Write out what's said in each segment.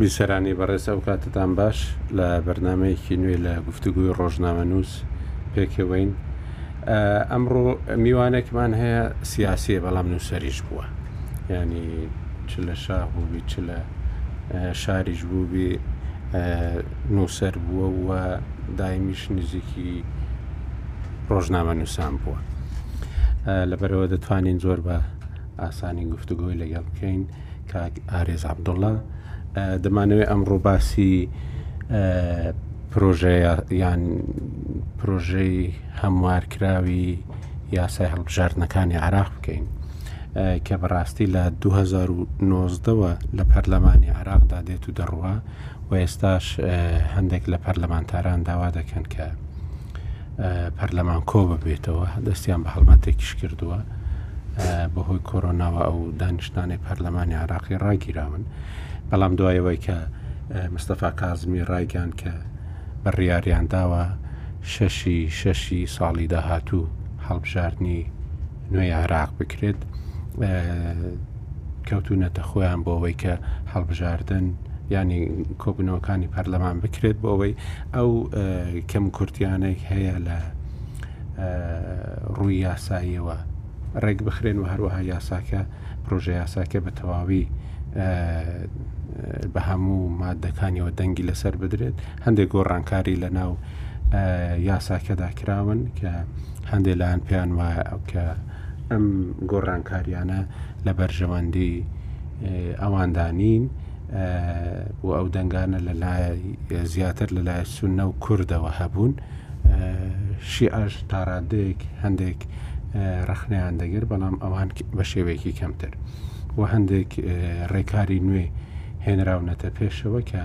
بیسەرانی بەڕێز ئەوکاتەتان باش لە بەرنامەیەکی نوێ لە گفتوگوی ڕۆژنامەنووس پێکەوەین ئەمڕۆ میوانێکمان هەیە سیاسیە بەڵام نووسەریش بووە ینی چ لە شاخ بووبی چ لە شاریش بووبی نووسەر بووە و دایمیش نزیکی ڕۆژنامە نووسان بووە لەبەرەوە دەتوانین زۆر بە ئاسانی گفتوگۆی لەگەڵ بکەین کاک ئارێز عبدوڵە دەمانەوێت ئەم ڕووباسی پرۆژەیە یان پرۆژەی هەموارکراوی یاسای هەڵبژاردنەکانی عراق بکەین کە بەڕاستی لە 2009ەوە لە پەرلەمانی عراقدا دێت و دەڕوە و ئێستاش هەندێک لە پەرلەمانتاران داوا دەکەن کە پەرلەمان کۆ ببێتەوە دەستیان بە هەڵمەتێکیش کردووە بەهۆی کۆرۆناوە ئەو دانیشتانەی پەرلەمانی عراقی ڕاگیراون بەڵام دوایەوەی کە مستەفا کازمی ڕایگەان کە بڕیاریان داوە شەشی شەشی ساڵی داهاتوو هەڵبژاردنی نوێی عێراق بکرێت کەوتونەتە خۆیان بۆ ئەوەی کە هەڵبژاردن ینی کۆبنەوەکانی پەرلەمان بکرێت بۆ ئەوەی ئەو کەم کورتیانەی هەیە لە ڕووی یاساییەوە ڕێک بخرێن و هەروەها یاساکە پرۆژە یاساکە بە تەواوی بە هەموو مادەکانیەوە دەنگی لەسەر بدرێت هەندێک گۆڕانکاری لە ناو یاساکەدا کراون کە هەندێک لایەن پێیان وایە ئەو کە ئەم گۆڕانکاریانە لە بەرژەوەندی ئەواندانین و ئەو دەنگانە لە زیاتر لە لای سونە و کوردەوە هەبوون شیعش تاڕادێک هەندێک ڕخنیان دەگر بەڵام ئەوان بە شێوەیەکی کەمتر و هەندێک ڕێکاری نوێ هێنراونەتە پێشەوە کە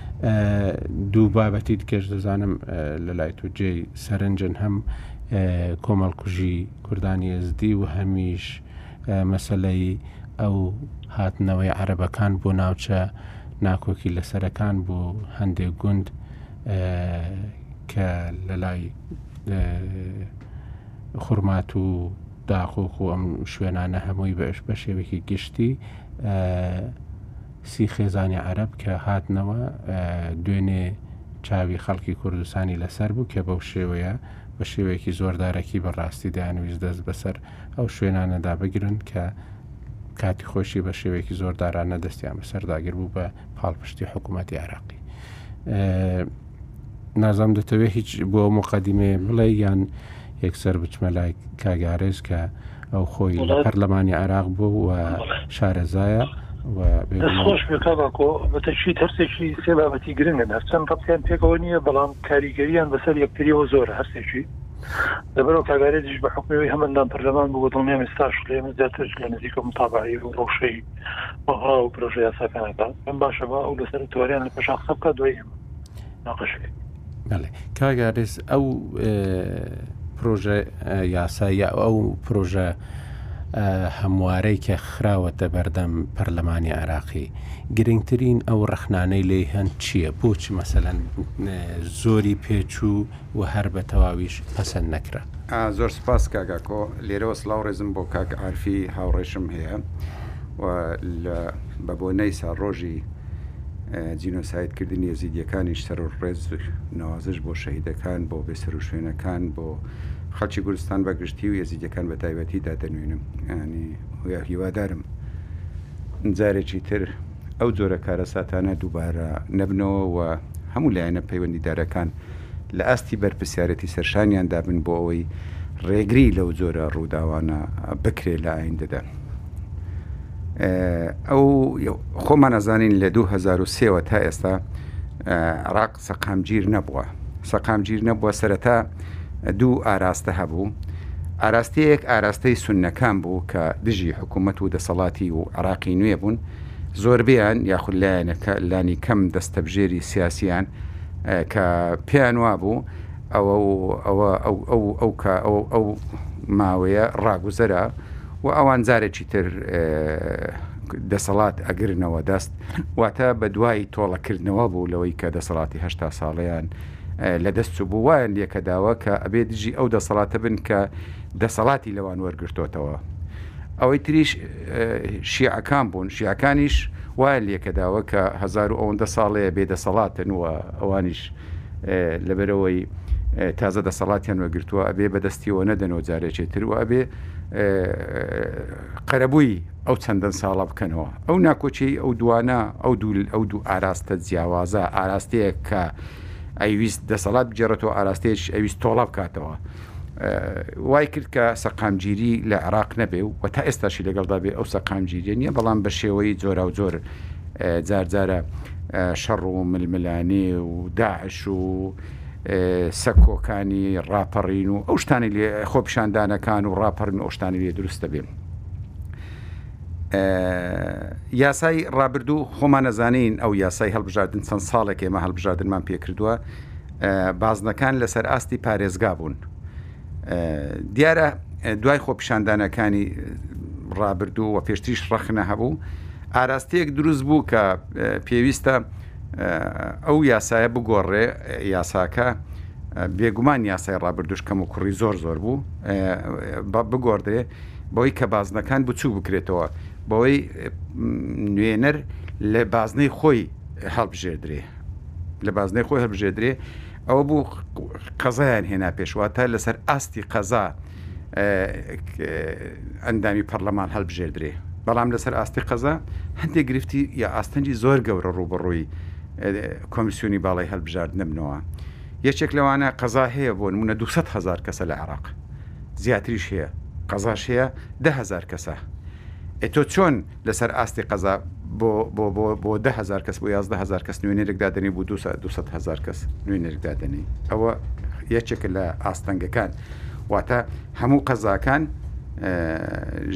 دوو بابەتی دیکەش دەزانم لە لای تۆ جێی سەرنجن هەم کۆمەڵکوژی کوردانی ئێزدی و هەمیش مەسلەی ئەو هاتنەوەی عەرەبەکان بۆ ناوچە ناکۆکی لەسەرەکان بۆ هەندێک گوند کە لە لای خورمات و داخۆخۆ ئەم شوێنانە هەمووی بەش بە شێوێکی گشتی سی خێزانی عەرەب کە هاتنەوە دوێنێ چاوی خەڵکی کوردستانی لەسەر بوو کە بەو شێوەیە بە شێوەیەکی زۆردارەکی بەڕاستی دەیانویست دەست بەسەر ئەو شوێنانەدا بگرن کە کاتی خۆشی بە شێوەیەکی زۆردارانە دەستیان بەسەرداگر بوو بە پاڵپشتی حکوومەتی عراقی. نازانم دەتەوێت هیچ بۆ مقدمەیە بڵێ یان یەکسەر بچمە لای کاگارێز کە ئەو خۆی لە پەرلەمانی عراق بوو و شارەزایە خۆش بێکاکۆ بەتەشی هەرسێکی سێ بابەتی گرنگن هەرچەند ڕەتیان پێکەوە نییە بەڵام کاریگەریان بەسەر یەکتریەوە زۆر هەرسێکی لەبەرەوە کاگارێزیش بە حکومەوەی هەمەندان پەرلەمان بوو دڵنیا مستاش لە ئێمە زیاتر لە نزیکە متابعی و ڕەوشەی بەها و پرۆژە یاساکانەکە ئەم باشەوە ئەو لەسەر تواریان لە پێشاخ سەبکە دوای کاگارێز ئەو پرۆژە یاسا یا ئەو پرۆژە هەموارەی کە خراوەتە بەردەم پەرلەمانی عراقی گرنگترین ئەو ڕخنانەی لی هەند چییە بۆچ مەسەەن زۆری پێچوو و هەر بە تەواویش پەسەند نەکرا زۆر سپاس کاگاکۆ لێرەوە سلااو ڕێزم بۆ کاک عرفی هاوڕێشم هەیە و لە بە بۆنەی ساڕۆژی جینۆساید کردنی یەزیدیەکانیش سەر و ڕێز نوازش بۆ شەهیدەکان بۆ بێ سەروشوێنەکان بۆ خەڵکی گورستان بە گشتی و یەزیدیەکان بە تایبەتی دادەنوێنم ینی هویا هیوادارم جارێکی تر ئەو جۆرە کارەساتانە دووبارە نەبنەوە و هەموو لایەنە پەیوەندیدارەکان لە ئاستی بەرپسیارەتی سەرشانیان دابن بۆ ئەوەی ڕێگری لەو جۆرە ڕووداوانە بکرێت لە ئایندەدا. ئەو خۆمان ئەزانین لە 2023ەوە تا ئێستا عراق سەقامگیر نەبووە سەقامگیر نەبووە سەرەتا دوو ئاراستە هەبوو ئاراستەیەک ئاراستەی سنەکان بوو کە دژی حکوومەت و دەسەڵاتی و عراقی نوێ بوون زۆربیان یاخود لایەنەکە لانی کەم دەستەبژێری سیاسیان کە پێیان وا بوو ئەوە و ئەوە ئەو ئەو و ئەو کە ئەوە و ئەو ماوەیە ڕاگوزەرە و ئەوان جارێکی تر دەسەڵات ئەگرنەوە دەست، واتە بەدوای تۆڵەکردنەوە بوو لەوەی کە دەسەڵاتی هەشتا ساڵەیان لە دەست چووبوو، وایان لێکەداوە کە ئەبێ دژی ئەو دەسەڵاتە بن کە دەسەڵاتی لەوان وەرگرتۆتەوە. ئەوەی تریش شیعەکان بوون، شیعەکانیش وایان لێکەداوە کە هەزار و ئەوەندە ساڵەیە بێ دەسەڵاتن و ئەوانیش لەبەرئەوەی تازە دەسەڵاتیان وەگرتووە ئەبێ بەدەستیەوە نەدەنەوە جارێکێ تر و ئەبێ قەرەبووی ئەو چەندەن ساڵە بکەنەوە ئەو ناکۆچی ئەو دوانە ئەو دوول ئەو دوو ئاراستە جیاوازە ئاراستەیە کە ئەویست دەسەڵات بجێڕێتەوە ئاراستێش ئەویست تۆڵە بکاتەوە. وای کرد کە سەقامگیری لە عێراق نەبێ و تا ئێستاشی لەگەڵدا بێ ئەو سەقامگیری نییە بەڵام بە شێوەی جۆرا و جۆر جارجارە شەڕ و ململانێ و داعش و سەکۆکانی ڕاپەڕین و ئەو شتانی لێ خۆپشاندانەکان و ڕاپەڕن و ئەوشتانی لێ دروستە بێن. یاسای ڕابردوو خۆمان نەزانین ئەو یاسای هەڵبژاردن چەند ساڵێک ئێمە هەڵبژاردنمان پێکردووە بازنەکان لەسەر ئاستی پارێزگا بوون. دیارە دوای خۆپیشاندانەکانی ڕابردوو و پێشتریش ڕەخنە هەبوو ئاراستەیەک دروست بوو کە پێویستە ئەو یاسایە بگۆڕێ یاساکە بێگومان یاسای ڕابردوش کەم و کوڕی زۆر زۆر بوو بگۆڕدرێ بەوەی کە بازنەکان بچوو بکرێتەوە بەوەی نوێنەر لە بازنەی خۆی هەڵبژێردرێ لە بازنەی خۆی هەلبژێردرێ ئەوە بوو قەزایان هێنا پێشوە تا لەسەر ئاستی قەزا ئەندامی پەرلەمان هەلبژێردرێ بەڵام لەسەر ئاستی قەزا هەندێک گرفتی یا ئاستەنجی زۆر گەورە ڕوبڕووی کۆمیسیۆنی باڵی هەلبژارد نەبنەوە یەکێک لەوانە قەزا هەیە بۆ نمونە 200 هزار کەسە لە عراق زیاتریش هەیە قەزاش هەیە دههزار کەسە ئەتۆ چۆن لەسەر ئاستی قەزا بۆ بۆ بۆ بۆ دە هەزار کەس بۆ یازدە هەزار کەس نوێنەرێک دادەنێی بۆ دوو سەد دوو سەد هەزار کەس نوێنەرێک دادەنێی ئەوە یەکێکە لە ئاستەنگەکان واتە هەموو قەزاکان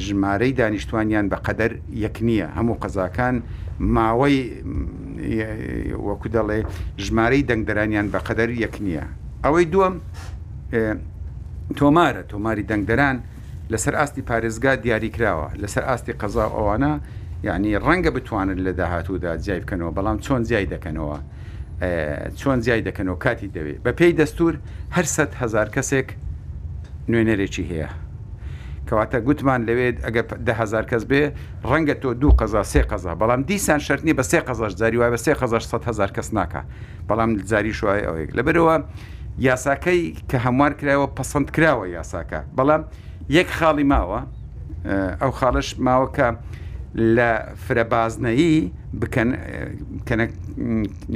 ژمارەی دانیشتوانیان بە قەدەر یەک نییە هەموو قەزاکان ماوەی وەکو دەڵێ ژمارەی دەنگدەرانیان بە قەدەر یەک نییە ئەوەی دووەم تۆمارە تۆماری دەنگدەران لەسەر ئاستی پارێزگا دیاریکراوە، لەسەر ئاستی قەزا و ئەوانە یەعنی ڕەنگە بتوانن لە داهاتوودا جیای بکەنەوە بەڵام چۆن جیای دەکەنەوە چۆن جیای دەکەنەوە کاتی دەوێت بە پێی دەستوور هەر سەد هەزار کەسێک نوێنەرێکی هەیە کەواتە گوتمان لەوێت ئەگە دە هزار کەس بێ ڕەنگە تۆ دوو قەزا سێ قەزا بەڵام دیسان شەرنی بە سێ قەزاش جاری وای بە سێ قەزاش سە هزار کەس ناکە بەڵام جاریش وایە ئەوەیە لەبەرەوە یاساکەی کە هەموار کرایەوە پسند کراوە یاساکە بەڵام یەک خاڵی ماوە ئەو خاڵش ماوەکە لە فرە بازنەیی بکەن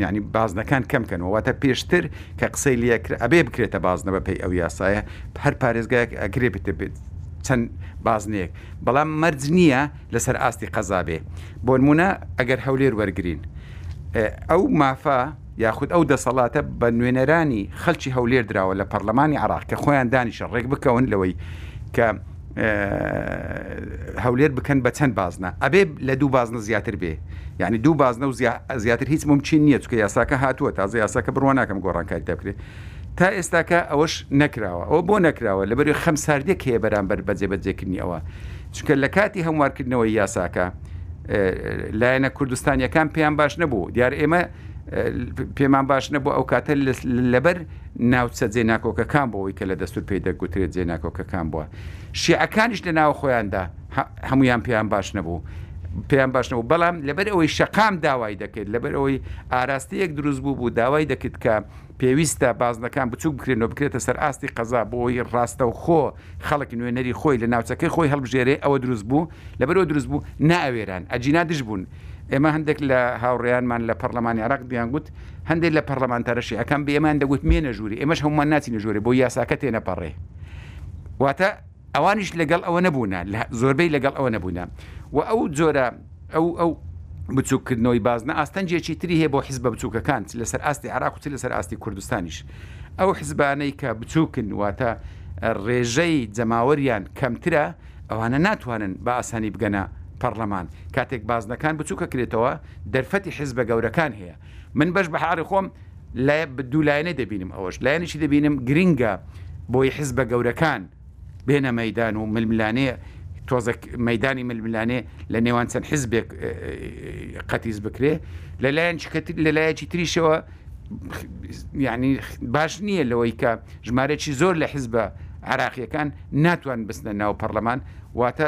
ینی بازنەکان کەم کەن واتە پێشتر کە قسەی لەکرا ئەبێ بکرێتە بازنە بە پێی ئەو یاسایە هەر پارێزگایەک ئەگرێ بێت بێت چەند بازنەیەک بەڵام مەرج نییە لەسەر ئاستی قەزا بێ بۆنمونە ئەگەر هەولێر وەرگرین ئەو مافە یاخود ئەو دەسەڵاتە بە نوێنەرانی خەلکی هەولێر دراوە لە پەرلەمانی عراق کە خۆیان دانیشە ڕێک بکەون لەوەی کە هەولێر بکەن بە چەند بازنە ئەبێ لە دوو بازنە زیاتر بێ یعنی دوو بازنە و زیاتر هیچ ممچین نییە چکە یاساکە هاتووە تازە یاساکە بڕواناکەم گۆڕانکاری دەکرێت تا ئێستاکە ئەوەش نەکراوە ئەوە بۆ نەکراوە لەبەری خەم ساردێک هەیە بەرامبەر بەجێ بەجێکردنی ئەوە چکە لە کاتی هەموارکردنەوەی یاساکە لایەنە کوردستانیەکان پێیان باش نەبوو دیار ئێمە پێمان باش نەبوو ئەو کاتە لەبەر ناوچە جێ ناکۆکەکان بۆەوەی کە لە دەستور پێی دەگوترێت جێ ناکۆکەکان بووە شیعەکانیش لە ناو خۆیاندا هەمویان پێیان باش نەبوو پێیان باش نەبوو بەڵام لەبەر ئەوەی شەقام داوای دەکرد لەبەر ئەوەی ئاراستەیەک دروست بوو بوو داوای دەکرد کە پێویستە بازنەکان بچووک بکرێن و بکرێتە سەر ئاستی قەزا بۆ ئەوەی ڕاستەوخۆ خەڵک نوێنەری خۆی لە ناوچەکەی خۆی هەڵبژێرێ، ئەوە دروست بوو، لەبەر ئەوە دروست بوو نائەوێران، ئەگینا دژ بوون. ئێمە هەندێک لە هاوڕێیانمان لە پەڕلەمانی عێراق دەیانگوت، هەندێک لە پەڕلەمانتارە شیعەکان بە ئێمەیان دەگوت مێنە ژوورێ، ئێمەش هەموومان ناچینە ژوورێ بۆ یاساکە تێنەپەڕێ. واتە. ئەوانیش لەگەڵ ئەوە نەبوونە زۆربەی لەگەڵ ئەوە نەبوونە و ئەو جۆرە ئەو ئەو بچووکردنەوەی بازنە ئاستەنجێکی تری هەیە بۆ حزبە بچووکەکان لەسەر ئاستی عراق و لەسەر ئاستی کوردستانیش ئەو حزبانەی کە بچووکن واتە ڕێژەی جەماوەریان کەمترە ئەوانە ناتوانن بە ئاسانی بگەنە پەرلەمان کاتێک بازنەکان بچووکە کرێتەوە دەرفەتی حزبە گەورەکان هەیە من بەش بەحاری خۆم لە دوو لایەنەی دەبینم ئەوەش لایەنێکی دەبینم گرنگە بۆی حزبە گەورەکان بێنە مەدان و ململانێ تۆزە مەدانی ململانێ لە نێوان چەند حزبێک قەتیز بکرێ لەلایەن لەلایەکی تریشەوە ینی باش نییە لەوەی کە ژمارەی زۆر لە حزبە عراقیەکان ناتوان بستنە ناو پەرلەمان واتە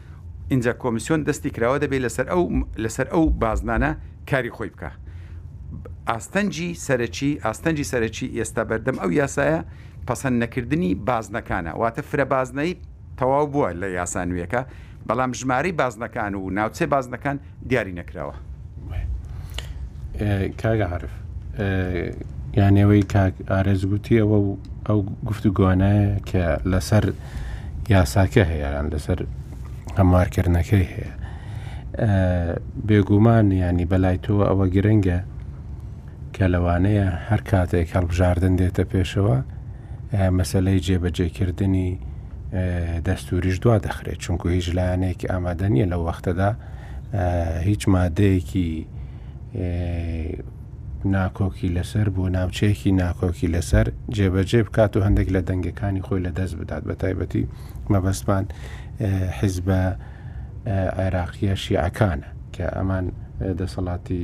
ئینجا کۆمیسیۆن دەستی کراوە دەبێت لەسەر ئەو لەسەر ئەو بازنانە کاری خۆی بکە ئاستەنجی سەرەکی ئاستەنجی سەرەکی ئێستا بەردەم ئەو یاسایە پەسەند نەکردنی بازنەکانە واتە فرە بازنەی تەواو بووە لە یاسانویەکە بەڵام ژمارەی بازنەکان و ناوچەی بازنەکان دیاری نەکراوە. کاک عارف یانێ ئەوەی کاک ئارێز گوتی ئەوە و ئەو گفتوگۆانایە کە لەسەر یاساکە هەیەیان لەسەر هەموارکردنەکەی هەیە بێگومان ینی بەلای تۆ ئەوە گرنگە کە لەوانەیە هەر کاتێک هەڵبژاردن دێتە پێشەوە مەسلەی جێبەجێکردنی دەستوریش دوا دەخرێت چونکو هیچ لایەنێکی ئامادە نییە لەو وەختەدا هیچ مادەیەکی ناکۆکی لەسەر بۆ ناوچەیەکی ناکۆکی لەسەر جێبەجێ بکات و هەندێک لە دەنگەکانی خۆی لە دەست بدات بە تایبەتی مەبەستمان حیزبە عێراقیە شیعەکانە کە ئەمان دەسەڵاتی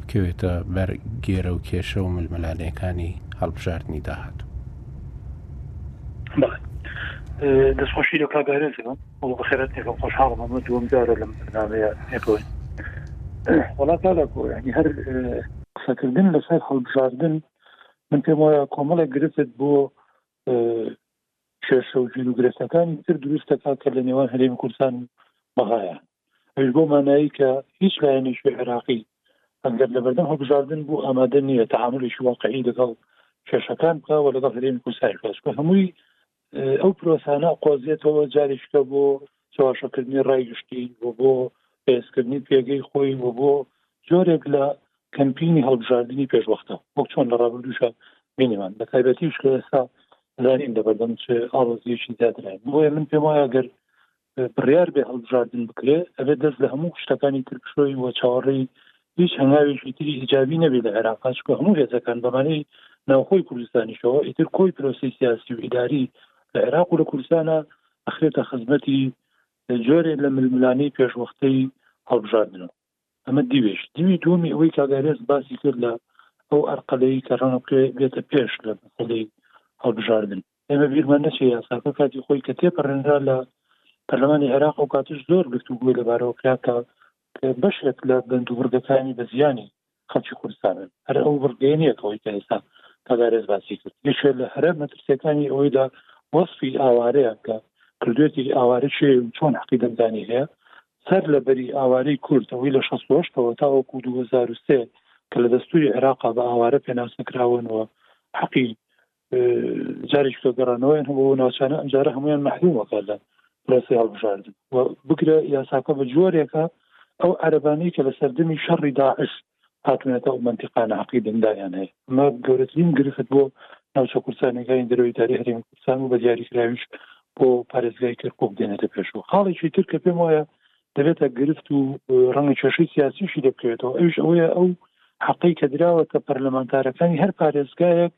بکەوێتە بەر گێرە و کێشە و ململانێکانی هەڵبژاردنی داهاتوو. دەستخۆشی لە کا بارێزەوە وڵ بەخێرات نێکم خۆشحاڵ بەمە دووەم جارە لەم نامەیە نێکەوەی وڵا کادا کۆ ینی هەر قسەکردن لەسەر هەڵبژاردن من پێم وایە کۆمەڵێک گرفت بۆ کێشە و ژیر و گرفتەکانی تر دروست دەکات کە لە نێوان هەرێمی کوردستان و بەغایە ئەوش بۆ مانایی کە هیچ لایەنێکی عێراقی ئەگەر لە بەردەم هەڵبژاردن بوو ئامادە نییە تەعاملێکی واقعی لەگەڵ کێشەکان بکەوە لەگەڵ هەرێمی کوردستانی کەسکە هەمووی ئەو پرۆسانە قۆزیێتەوە جاریشکە بۆ چواشەکردنی ڕای گشتی بۆ بۆ پێستکردنی پێگەی خۆی بۆ بۆ جۆرێک لە کەمپینی هەڵبژاردنی پێشوەختە وەک چۆن لە ڕابردووشە بینیمان بە تایبەتیش کە ئێستا زانین دەبەردەم چ ئاڵۆزیەکی زیاترین بۆیە من پێم وایە گەر بڕیار بێ هەڵبژاردن بکرێ ئەبێت دەست لە هەموو شتەکانی تر بشۆی وە چاوەڕێی هیچ هەنگاوێکی تری ئیجابی نەبێت لە عێراقا چکە هەموو هێزەکان بەمانەی ناوخۆی کوردستانیشەوە ئیتر کۆی پرۆسی سیاسی و ئیداری لە عێراق و لە کوردستانە ئەخرێتە خزمەتی جۆرێ لە ململانەی پێشوەختەی هەڵبژاردنەوە ئەمە دیوێش دیوی دووەمی ئەوەی کاگارێز باسی کرد لە ئەو ئەرقەلەی کە ڕەنگکرێ بێتە پێش لە مەسلەی هەڵبژاردن ئێمە بیرمان نەچێ یاساکە کاتی خۆی کە تێپەڕێنرا لە پەرلەمانی عێراق و کاتش زۆر گرت و گوێ لەبارەوە کرا کە بەشێک لە بند و بڕگەکانی بە زیانی خەڵکی کوردستانن هەر ئەو بڕگەیە نیە کە ئەوی کە ئێستا کاگارێز باسی کرد یەکێ لە هەرە مەترسیەکانی ئەوەی لە وەصفی ئاوارەیە کە کردوێتی ئاوارە چێ چۆن حقی دەنگدانی هەیە سەر لە بەری ئاوارەی کورد، ئەوەی لە شەست و هەشت ەوە تاوەکو دوو هەزار و سێ کە لە دەستووری عێراقا بە ئاوارە پێناسە کراون و حەقی جارێکی تر گەڕانەوەیان هەبوو و ناوچانە ئەمجارە هەموویان مەحرومەکە لە پرۆسی هەڵبژاردن و بگرە یاساکە بە جۆرێکە ئەو عەرەبانەی کە لە سەردەمی شەڕی داعش هاتونەتە ئەو منتیقانە حەقی دەنگدانیان هەیە ئەمە گەورەترین گرفت بۆ ناوچە کوردستانەکانی دەروی داری هەرێمی کوردستان و بە دیاریکراویش بۆ پارێزگای کەرکک دێنێتە پێشەوە خاڵێکی تر کە پێم وایە دەبێتە گرفت و ڕەنگە کێشەی سیاسیشی دەبکەوێتەوە ئەوش ئەوەیە ئەو حەقی کە دراوەتە پەرلەمانتارەکانی هەر پارێزگایەک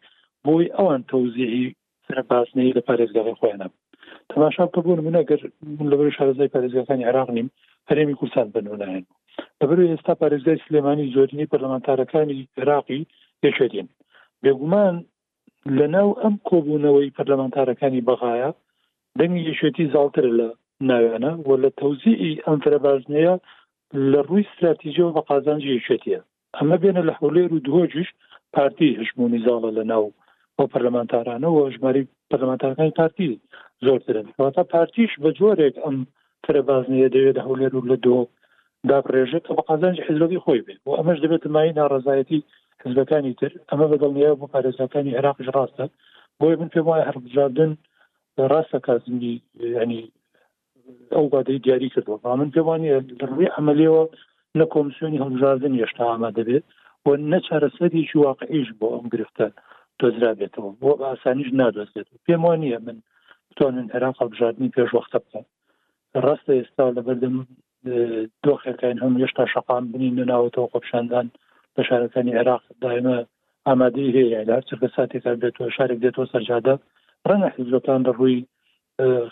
بۆی ئەوان تەوزیعی سەرە بازنەیی لە پارێزگاکەی خۆیان هەبوو تەماشا بکە بۆ نمونە گەر من لەبەر شارەزای پارێزگاکانی عراق نیم هەرێمی کوردستان بنونایەن لەبەر ئێستا پارێزگای سلێمانی زۆرینەی پەرلەمانتارەکانی عێراقی یەکێتین بێگومان لە ناو ئەم کۆبوونەوەی پەرلەمانتارەکانی بەغاایە دەنگی یەکێتی زاڵتر لە ناویانە و لە تەوزیعی ئەم فرەبازنەیە لە ڕووی استراتیژەوە بە قازانجی یەکێتیە ئەمە بێنە لە هەولێر و دهۆکیش پارتی هژموونی زاڵە لە ناو ئەو پەرلەمانتارانەوە ژماری پەرلەمانتارەکانی پارتی زۆرترن واتە پارتیش بە جۆرێک ئەم فرە بازنەیە دەوێت لە هەولێر و لە دۆ دابڕێژێت کە بە قازانجی حزبەکەی خۆی بێت و ئەمەش دەبێت مای ناڕزایەتی حزبەکانی تر ئەمە بەدڵنیا بۆ پارێزەکانی عێراقش ڕاستە بۆیە من پێم وایە هەربژاردن ڕاستە کازمی ینی ئەو بادەی دیاری کردوە با من پێوانە لەڕوی ئەمەلەوە نە کۆمسیۆنی هەڵبژاردن هێشتا ئاما دەبێت و نە چارەسەریی واقعیش بۆ ئەم گرفتە دۆزرا بێتەوە بۆ ئاسانیش نادۆزێت پێم وانە من بتوانن عێراق هەڵبژاردننی پێشوەختە بکەن ڕاستە ئێستا لە بەردەم دۆخێکین هەم هێشتا شقام بنین نەناوەتەوە خۆپشاندان لە شارەکانی عێراق دایمە ئامادەی هەیە لە هەرچەکە ساتێکا بێتەوە شارێک دێتەوە سەرجادە ڕەنە حزبەکان لە ڕووی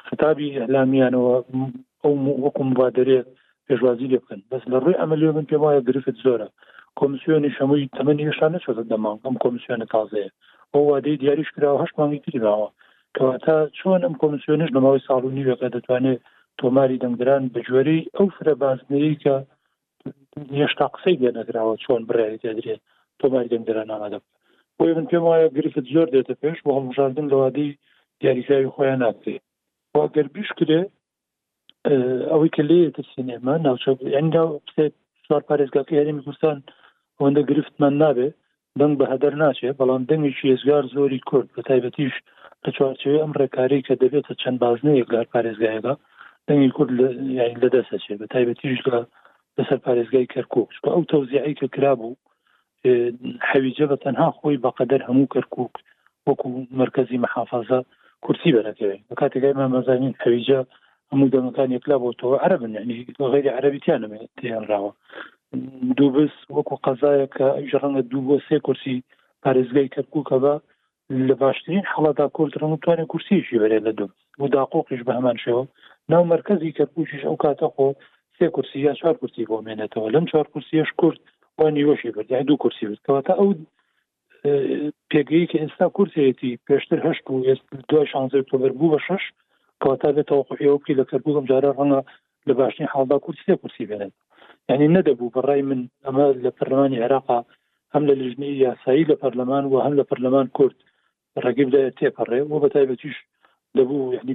خطابی ئیعلامیانەوە ئەو وەکو مبادرێ پێشوازی لێ بکەن بەس لە ڕووی ئەمەلێ من پێم وایە گرفت زۆرە کۆمسیۆنی شەمووی تەمەنی هێشتا نەچۆتە دەماو ئەم کۆمسیۆنە تازەیە ئەو وادەی دیاریش کراوە هەشت مانگی تری ماوە کەواتە چۆن ئەم کۆمسیۆنش لەماوەی ساڵ و نیوەکە دەتوانێت تۆماری دەنگدران بەگوێرەی ئەو فرە بازنەیە کە هێشتا قسەی لێ نەکراوە چۆن بڕیاری دەدرێت تۆماری دەنگدەران ئامادە بکە بۆی من پێم وایە گرفت زۆر دێتە پێش بۆ هەڵمژاردن لەوادەی دیاریکراوی خۆیان ناکرێ واگەر بیش کرێ ئەوەی کە لێ ترسینێمە ناوچە ئەنگا قسێ چوار پارێزگاکە یاریمی کوردستان ئەوەندە گرفتمان نابێ دەنگ بە هەدەر ناچێت، بەڵام دەنگێکی ئێجگار زۆری کورد، بە تایبەتیش لە چوارچێوەی ئەم رێکارەی کە دەبێتە چەند بازنەیەک لە هەر پارێزگایەکا، دەنگی کورد لە دەست ئەچێت، بە تایبەتیش لە لە سەر پارێزگای کەرکوک، چونکە ئەو تەوزیعەی کە کرابوو حەویجە بە تەنها خۆی بە قەدەر هەموو کەرکوک وەکو مەرکەزی مەحافازە کورسی بەرەکەوێت، لە کاتێکا ئێمە ئەمەزانین حەویجە هەموو دەنگەکان یەکلا بۆتەوە عەرەبن یعنی غیری عەرەبی تیا نەمێت تێنراوە دووبس وەکو قەزایەکە ئەوش ڕەنگە دوو بۆ سێ کورسی پارێزگای کەرکووکە بە لە باشترین حڵەتا کورد ڕەنگ توانێت کورسیشی بەرێ لە دوو و داقۆقیش بە هەمان شێوە ناو مرکزی کەرکووکیش ئەو کاتە خۆ سێ کورسی یا چوار کورسی بۆ مێنێتەوە لەم چوار کورسیش کورد وانی وەشی برد دوو کورسی بکەوە تا ئەو پێگەی کە ئێستا کورتێتی پێشتر هەشت بوو دوای شانزە تۆبەر بوو بە شش کەواتا بێت تەوەقعی ئەو بکەی لە کەرکووکم جارە ڕەنگە لە باشترین حاڵدا کورت سێ کورسی بێنن یعنی نەدەبوو بەڕای من ئەمە لە پەرلەمانی عێراقا هەم لە لژنی یاسایی لە پەرلەمان و هەم لە پەرلەمان کورد ڕێگەی بدایە تێپەڕێ و بە تایبەتیش دەبوو یعنی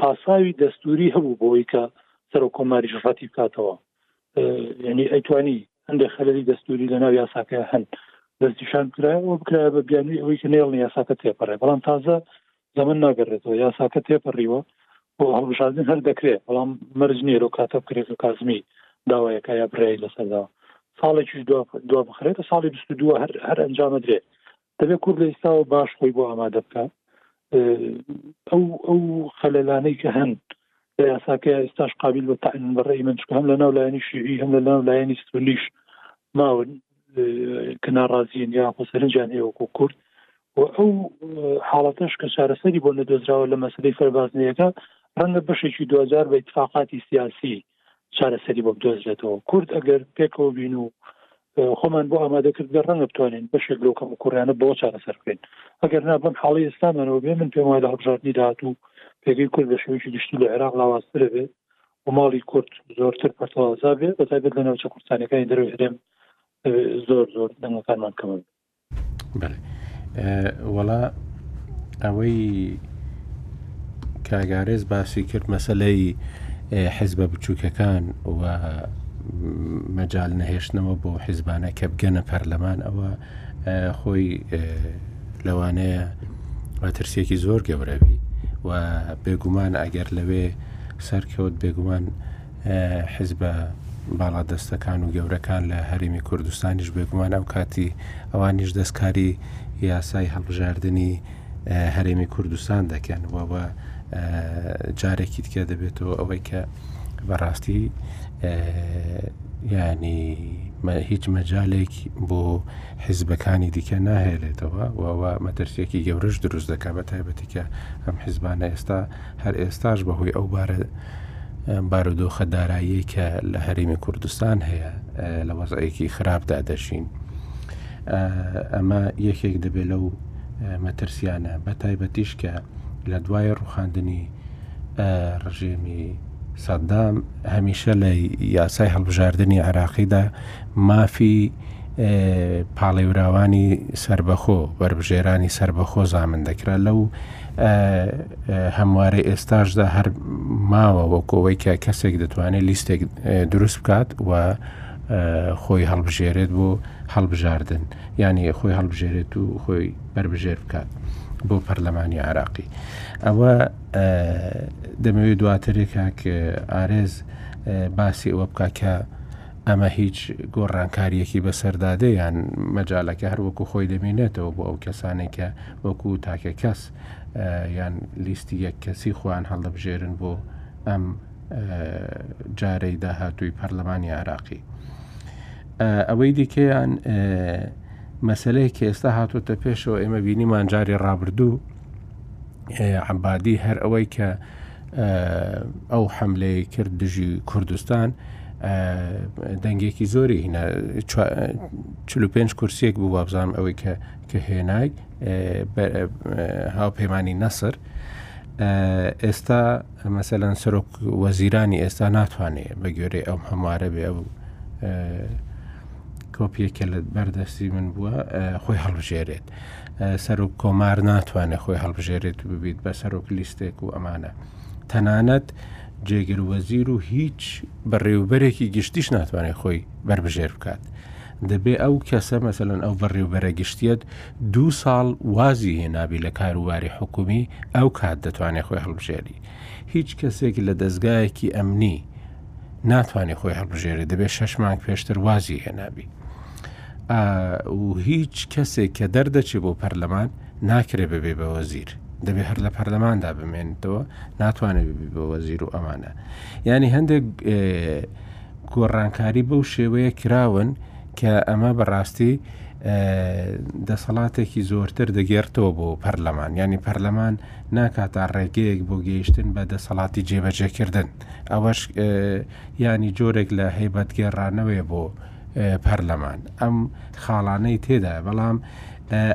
پاساوی دەستوری هەبوو بۆی کە سەرۆک کۆماریش ڕەتی بکاتەوە یعنی ئەیتوانی هەندێک خەلەری دەستوری لە ناو یاساکە هەن دەستیشان کرایەوە بکرایە بە بیانوی ئەوەی کە نێڵنی یاساکە تێپەڕێ بەڵام تازە زەمن ناگەڕێتەوە یاساکە تێپەڕیوە بۆ هەڵبژاردن هەر دەکرێت بەڵام مەرج نیە لەو کاتە بکرێت و کازمی داوایەکە یا برای لەسەرداوە ساڵێکیش دوا بخرێتە ساڵی دو هەر هەر ئەنجامە درێت دەبێت کورد لە ئیستاوە باش خۆی بۆ ئامادە بکە ئەو ئەو خەلەلانەی کە هەن لە یاساکە ئێستاش قابل بە تەعن بەڕێی من چکە هەم لە ناو لایەنی شیوی هەم لە ناو لایەنی سونیش ماون کە ناڕازیین یا خۆ سەرنجیان هەیە وەکو کورد و ئەو حاڵەتەش کە چارەسەری بۆ نەدۆزراوە لە مەسلەی فەربازنیەکە ڕەنگە بەشێکی دوجار بە اتفاقاتی سیاسی چارەسەری بۆ بدۆزرێتەوە کورد ئەگەر پێکەوە بین و خۆمان بۆ ئامادە کردگە ڕەنگە بتوانین بەشێک لەو کەم و کوڕیانە بەوە چارەسەر بکەین ئەگەر نا بەم حاڵی ئێستامانەوە بێ من پێم وای لە هەڵبژاردننی داات و پێگەی کورد بە شێوەیەکی گشتی لە عێراق لاوازترە بێت و ماڵی کورد زۆرتر پەرتەوازا بێت بە تایبەت لە ناوچە کوردستانەکانی دەروی هەرێم زۆر زۆر دەنگەکانمان کەمن بەێ وەڵا ئەوەی کاگارێز باسی کرد مەسلەی حیزبە بچووکەکان و مەجال نەهێشتنەوە بۆ حیزبانە کە بگەنە پەرلەمان ئەوە خۆی لەوانەیە مەترسیەکی زۆر گەورەوی و بێگومان ئەگەر لەوێ سەرکەوت بێگومان حزبە باڵادەستەکان و گەورەکان لە هەرێمی کوردستانیش بێگومان ئەو کاتی ئەوانیش دەستکاری یاسای هەڵبژاردنی هەرێمی کوردستان دەکەن و بە جارێکی تکە دەبێتەوە ئەوەی کە بەڕاستی ینی هیچ مەجالێک بۆ حیزبەکانی دیکە ناهێلێتەوە و مەترسیەکی گەورەش دروست دەکە بە تایبەتیکە ئەم حیزبانە ئێستا هەر ئێستاش بەهۆی ئەو بارودۆخە داراییەی کە لە هەرێمی کوردستان هەیە لە وەزعەیەکی خراپدا دەژین ئەمە یەکێک دەبێت لەو مەترسیانە بە تایبەتیش کە لە دوای ڕوخاندنی ڕژێمی سەدام هەمیشە لە یاسای هەڵبژاردننی عراقیدا مافی پاڵێوراوانی سربەخۆ بەربژێرانی سربەخۆ زامن دەکرا لەو هەموارەی ئێستاشدا هەر ماوە وەکەوەی کە کەسێک دەتوانێت لیستێک دروست بکات و خۆی هەڵبژێرێت بۆ هەڵبژاردن یانی خۆی هەڵبژێرێت و خۆی بەربژێر بکات بۆ پەرلەمانی عراقی ئەوە دەمەوێت دواترێکاک ئارێز باسی ئەوە بکە کە ئەمە هیچ گۆڕانکاریەکی بەسەردادەیان مەجالەکە هەروەکو خۆی دەمێنێتەوە بۆ ئەو کەسانێکە وەکو تاکە کەس یان لیستی یەک کەسی خۆیان هەڵدەبژێرن بۆ ئەم جارەی داهاتووی پەرلەمانی عراقی ئەوەی دیکەیان مەسلەی کە ئێستا هاتوتە پێشەوە ئێمە بینیمان جاری ڕابردوو عبادی هەر ئەوەی کە ئەو حملەی کرد دژی کوردستان دەنگێکی زۆری هینا 45 کورسێک بوو وابزانام ئەوەی کە کە هێنای هاوپەیمانانی نەسر ئێستا مەسەەن سەرۆک وەزیرانی ئێستا ناتوانێت بە گوێرەی ئەم هەموارە بێ ئەو کۆپیەکە لە بەردەستی من بووە خۆی هەڵبژێرێت سەرۆک کۆمار ناتوانێت خۆی هەڵبژێرێت و ببیت بە سەرۆک لیستێک و ئەمانە تەنانەت جێگر وەزیر و هیچ بەڕێوبەرێکی گشتیش ناتوانێت خۆی بربژێر بکات دەبێ ئەو کەسە مەسەلەن ئەو بەڕێوبەرە گشتیەت دوو ساڵ وازی هێنابی لە کاروباری حکومی ئەو کات دەتوانێ خۆی هەڵبژێری هیچ کەسێک لە دەزگایەکی ئەمنی ناتوانێ خۆی هەڵبژێرێ دەبێ شەش مانگ پێشتر وازی هێنابی و هیچ کەسێک کە دەردەچێ بۆ پەرلەمان ناکرێ ببێ بە وەزیر دەبێ هەر لە پەرلەماندا بمێنتەوە ناتوانێت ببی بە وەزیر و ئەمانە ینی هەندێک گۆڕانکاری بەو شێوەیە کراون کە ئەمە بەڕاستی دەسەڵاتێکی زۆرتر دەگێرتەوە بۆ پەرلەمان ینی پەرلەمان ناکاتە ڕێگەیەک بۆ گەیشتن بە دەسەڵاتی جێبەجێکردن ئەوەش ینی جۆرێک لە هەیبەتگێڕانەوەێ بۆ پەرلەمان ئەم خاڵانەی تێدا بەڵام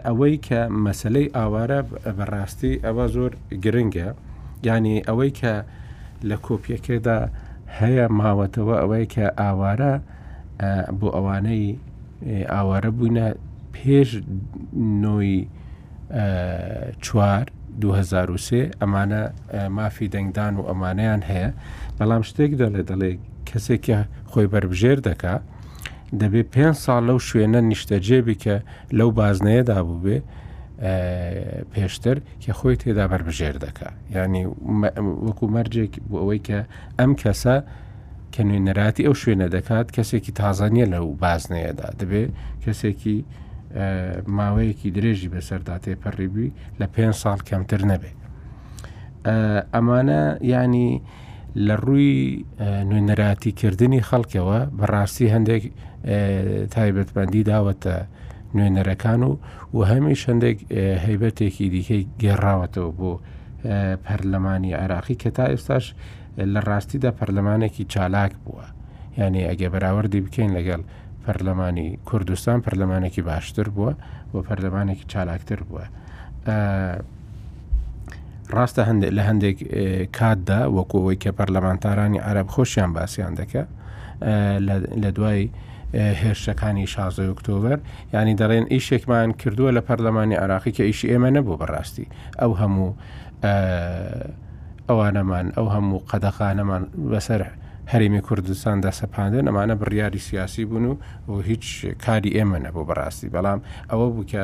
ئەوەی کە مەسلەی ئاوارە بەڕاستی ئەوە زۆر گرنگە ینی ئەوەی کە لە کۆپیەکەدا هەیە ماوەتەوە ئەوەیە کە ئاوارە بۆ ئەوانەی ئاوارە بووینە پێش نۆی چوار 2023 ئەمانە مافی دەنگدان و ئەمانیان هەیە بەڵام شتێک دەڵێ دەڵێ کەسێکە خۆی بەربژێر دەکا دەبێ پێ ساڵ لەو شوێنە نیشتەجێبی کە لەو بازنەیەدا بووبێ پێشتر کە خۆی تێدا بەربژێر دەکا یعنی وەکو مەرجێک بۆ ئەوەی کە ئەم کەسە کە نوێنەراتی ئەو شوێنە دەکات کەسێکی تازانە لەو بازنەیەدا دەبێت کەسێکی ماوەیەکی درێژی بەسەردا تێپەڕیبووی لە پێ ساڵ کەمتر نەبێت ئەمانە ینی لە ڕووی نوێنەراتی کردنی خەڵکەوە بەڕاستی هەندێک تایبەتمەندی داوەتە نوێنەرەکان و و هەمیش هەندێک هەیبەتێکی دیکەی گێڕاوەتەوە بۆ پەرلەمانی عێراقی کە تا ئێستاش لە ڕاستیدا پەرلەمانێکی چالاک بووە یعنی ئەگە بەراوردی بکەین لەگەڵ پەرلەمانی کوردستان پەرلەمانێکی باشتر بووە و پەرلەمانێکی چالاکتر بووە. ڕاستە هەندێک لە هەندێک کاتدا وەکەوەی کە پەرلەمانتارانی عرب خۆشیان باسییان دەکە لە دوای هێرشەکانی شازە ئۆکتۆبر ینی دەڵێن ئیشێکمان کردووە لە پەرلەمانی عراقی کە ئیشی ئێمە نەبوو بەڕاستی ئەو هەموو ئەوانەمان ئەو هەموو قەدەخانەمان بەسەر هەرێمی کوردستان دەسەپاندن ئەمانە بڕیاری سیاسی بوون و و هیچ کاری ئێمە نەبوو بەڕاستی بەڵام ئەوە بوو کە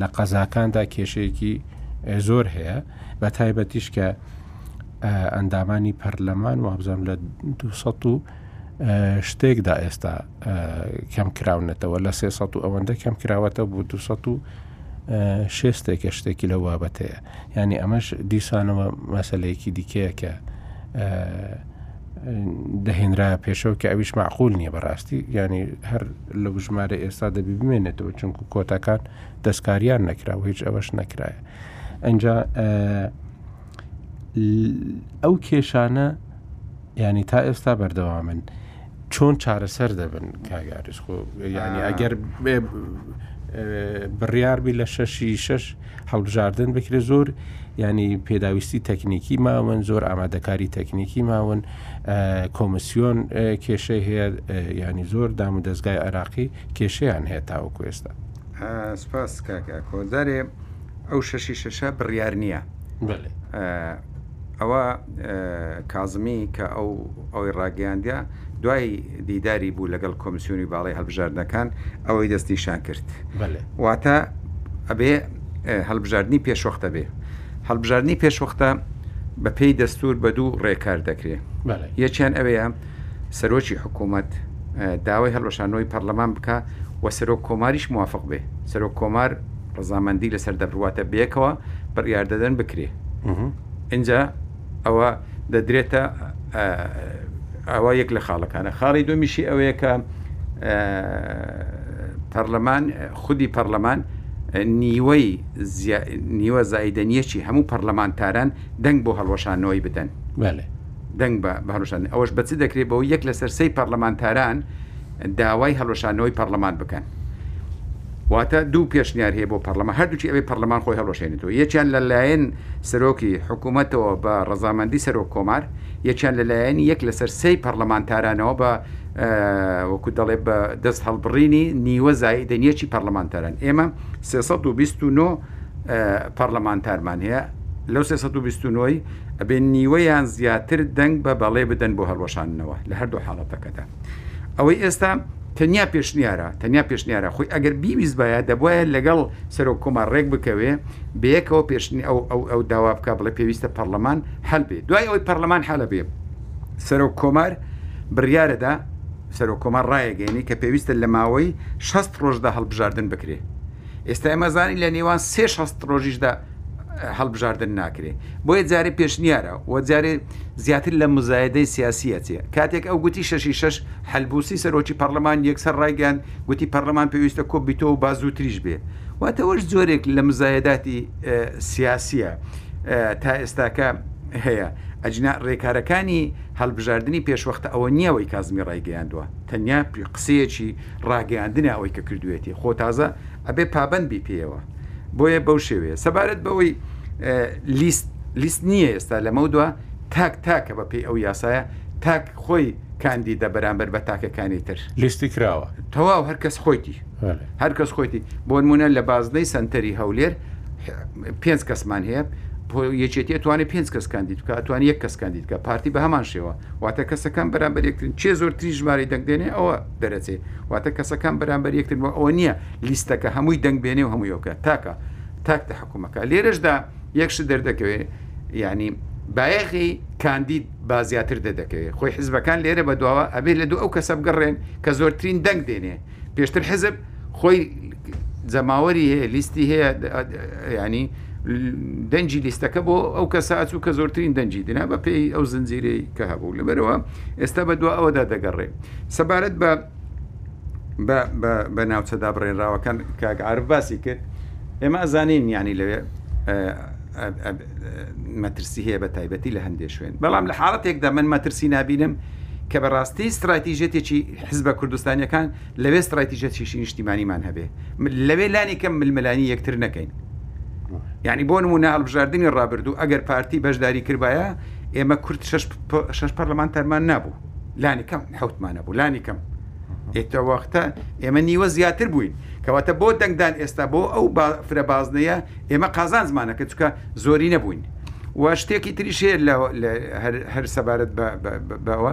لە قەزاکاندا کێشەیەکی زۆر هەیە بە تایبەتیش کە ئەندامانی پەرلەمان وابزانام لە 200 و شتێکدا ئێستا کەم کراونەتەوە لە 300 و ئەوەندە کەم کراوەتە بۆ 200 و شێستێکە شتێکی لە وابەتەیە ینی ئەمەش دیسانەوە مەسلەیەکی دیکەیە کە دەهێنرایە پێشەوە کە ئەویش معقول نییە بەڕاستی یعنی هەر لە ژمارە ئێستا دەبی بمێنێتەوە چونکو کۆتاکان دەستکاریان نەکرا و هیچ ئەوەش نەکرایە ئەجا ئەو کێشانە ینی تا ئێستا بەردەوامن چۆن چارەسەر دەبن کاگاریش خۆ ینی ئەگەر بڕیاربی لە شەشی شش هەڵبژاردن بکرێت زۆر ینی پێداویستی تەکنیکی ماون زۆر ئامادەکاری تەکنیکی ماون کۆمسیۆن کێشەی هەیە ینی زۆر دام و دەستگای عێراقی کێشیان هەیە تاوە کوێستا سپاس کاکە کۆدارێ ئەو شەشی شەشە بڕیار نییە ئەوا کازمی کە ئەو ئەوەی ڕاگەیاندە دوای دیداری بوو لەگەڵ کۆمسیۆنی باڵی هەڵبژاردنەکان ئەوەی دەست نیشان کرد واتە ئەبێ هەڵبژاردننی پێشوەختە بێ هەڵبژاردننی پێشوەختە بەپێی دەستور بە دوو ڕێکار دەکرێت یەکیان ئەوەیە سەرۆکی حکوومەت داوای هەڵوەشانەوەی پەڕلەمان بکا و سەرۆک کۆماریش موافق بێ، سەرۆک کۆمار ڕەزامەندی لەسەر دەبڕواتە بەیەکەوە بڕیاردەدەن بکرێ. ئینجا ئەوە دەدرێتە ئەوە یەک لە خاڵەکانە. خاڵی دوومیشی ئەوەیە کە پەڕلەمان خودی پەڕلەمان نیوەی نیوە زایدەنیەکی هەموو پەڕلەمانتاران دەنگ بۆ هەڵوەشانەوەی بدەن. دەنگ بە هەڵوەشاندنی ئەوەش بە چ دەکرێت بەوەی یەک لەسەر سێی پەرلەمانتاران داوای هەڵوەشانەوەی پەرلەمان بکەن واتە دوو پێشنیار هەیە بۆ پەرلەمان هەردووچی ئەوەی پەرلەمان خۆی هەڵوەشێنێتەوە یەکیان لەلایەن سەرۆکی حکوومەتەوە بە ڕەزامەندی سەرۆک کۆمار یەکیان لەلایەنی یەک لەسەر سێی پەرلەمانتارانەوە بە وەکو دەڵێ بە دەست هەڵبڕینی نیوە زایدەنیەکی پەرلەمانتاران ئێمە 329 پەرلەمانتارمان هەیە لەو 329 ئەبێ نیوە یان زیاتر دەنگ بە بەڵێ بدەن بۆ هەڵوەشاندنەوە لە هەردوو حاڵەتەکەدا. ئەوەی ئێستا تەنیا پێشنیارە، تەنیا پێشنیارە، خۆی ئەگەر بیویستبایە دەبوایە لەگەڵ سەرۆک کۆمار ڕێک بکەوێ بەیەکەوە پێشنی ئەو ئەو داوا بکا بڵێ پێویستە پەڕڵەمان حەل بێ. دوای ئەوەی پەڕڵەمان حەلە بێ سەرۆک کۆمار بڕیارەدا، سەرۆک کۆمار ڕایەگەیەنی کە پێویستە لە ماوەی شەست ڕۆژدا هەڵبژاردن بکرێ. ئێستا ئێمە زانین لە نێوان سێ شەست ڕۆژیشدا هەڵبژاردن ناکرێ بۆیە جارێ پێشنیارە و جارێ زیاتر لە مزایدەی سیاسیە چێ کاتێک ئەو گوتی شەشی شش حلبوسی سەرۆکی پەرلەمان یەکسەر ڕایگەیان گوتی پەرلەمان پێویستە کۆ بیتۆ و بازووتریش بێ واتەوەش جۆرێک لە مزایداتی سیاسیە تا ئێستاکە هەیە ئەجنا ڕێکارەکانی هەڵبژاردننی پێشوەختە ئەوە نییەوەی کازمی ڕایگەیاندووە تەنیا قسەیەکی ڕاگەیاندنە ئەوەی کە کردوێتی خۆ تازە ئەبێ پابەند بی پێیەوە بۆیە بەو شێوەیە سەبارەت بەوەی لیست لیست نییە ئێستا لەمە دووە تاک تاکە بە پێی ئەو یاسایە تاک خۆی کاندیدە بەرامبەر بە تاکەکانی تر لیستی کراوە تەواو هەرکەس خۆیتی هەرکەس خۆیتی بۆنمونە لە بازنەی سەنتەری هەولێر پێنج کەسمان هەیە یەکێتی توانێ پێنج کەس کاندید بکە توان یەک کەس کاندیدکە پارتی بە هەمان شێوە واتە کەسەکان بەرامبەر یەکترین چێ زۆرتری ژماری دەنگدێنێ ئەوە دەرەچێ واتە کەسەکان بەرامبەر یەکتر بۆ ئەوە نییە لیستەکە هەمووی دەنگ بێنێ و هەمووی ئەوکە تاکە تاک تە حکوومەکە لێرەشدا یەکش دەردەکەوێ ینی بایەخی کاندید با زیاتر دەدەکەوێت خۆی حزبەکان لێرە بە دواوە ئەبێت لە دوو ئەو کەسە بگەڕێن کە زۆرترین دەنگ دێنێ پێشتر حزب خۆی جەماوەری هەیە لیستی هەیە ینی دەنجی لیستەکە بۆ ئەو کەسە ئەچوو کە زۆرترین دەنجی دنا بە پێی ئەو زنجیرەی کە هەبوو لەبەرەوە ئێستا بە دو ئەوەدا دەگەڕێ سەبارەت بە بە ناوچەدا بڕێنراوەکان کاگعاعرف باسی کرد ئێمە ئەزانین ینی لەوێ مەترسی هەیە بە تایبەتی لە هەندێ شوێن بەڵام لە حاڵەتێکدا من مەترسی نبینم کە بەڕاستی استراتیژێتێکی حزبە کوردستانیەکان لەوێ ستڕایتیژەتیشی نیشتیمانیمان هەبێ لەوێ لانی کەم ململانی یەکتر نەکەین یعنی بۆ نمونە هەڵبژاردننی ڕابردوو ئەگەر پارتی بەشداری کردبایە ئێمە کورت شش پەرلەمان تەرمان نابوو لانی کەم حوتمانە بوو لانی کەم ئێتە وەختە ئێمە نیوە زیاتر بووین کەواتە بۆ دەنگدان ئێستا بۆ ئەو فرە بازنەیە ئێمە قازان زمانەکە چکە زۆری نەبووین و شتێکی تریشێ لە هەر سەبارەت بەوە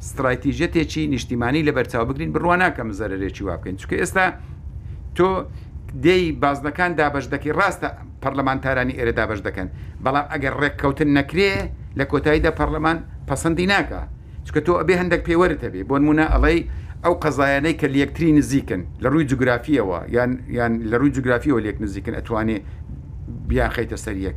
ستڕایتیژەتێکی نیشتیمانی لەبەرچاو بگرین بڕوا ناکەم زەرەرێکی وا بکەین چونکە ئێستا تۆ دێی بازنەکان دابەش دەکەی ڕاستە پەڕلەمانتارانی ئێرە دابەش دەکەن بەڵام ئەگەر ڕێککەوتن نەکرێ لە کۆتاییدا پەڕلەمان پەسەندی ناکا چونکە تۆ ئەبێ هەندێک پێوەرت هەبێ بۆنموونە ئەڵێی ئەو قەزایانەی کە لەیەکتری نزیکن لە ڕووی جوگرافییەوە یان یان لە ڕووی جوگرافییەوە لێک نزیکن ئەتوانێ بیانخەیتە سەر یەک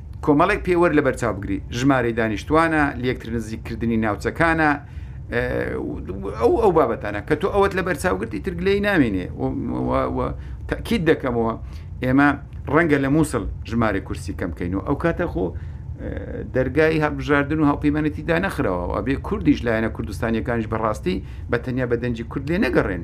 کۆمەڵێک پێوەر لەبەرچاو بگری، ژمارەی دانیشتوانە، لەیەکتر نزیک کردنی ناوچەکانە و ئەو بابەتانە، کە تۆ ئەوەت لەبەرچاو گرت ئیتر گلەیی نامێنێ و تەئکید دەکەمەوە ئێمە ڕەنگە لە موسڵ ژمارەی کورسی کەم کەین و ئەوکاتە خۆ دەرگای هەڵبژاردن و هاوپەیمانێتی دانەخراوە و ئەبێ کوردیش لایەنە کوردستانیەکانیش بەڕاستی بەتەنیا بە دەنگی کورد لێ نەگەڕێن.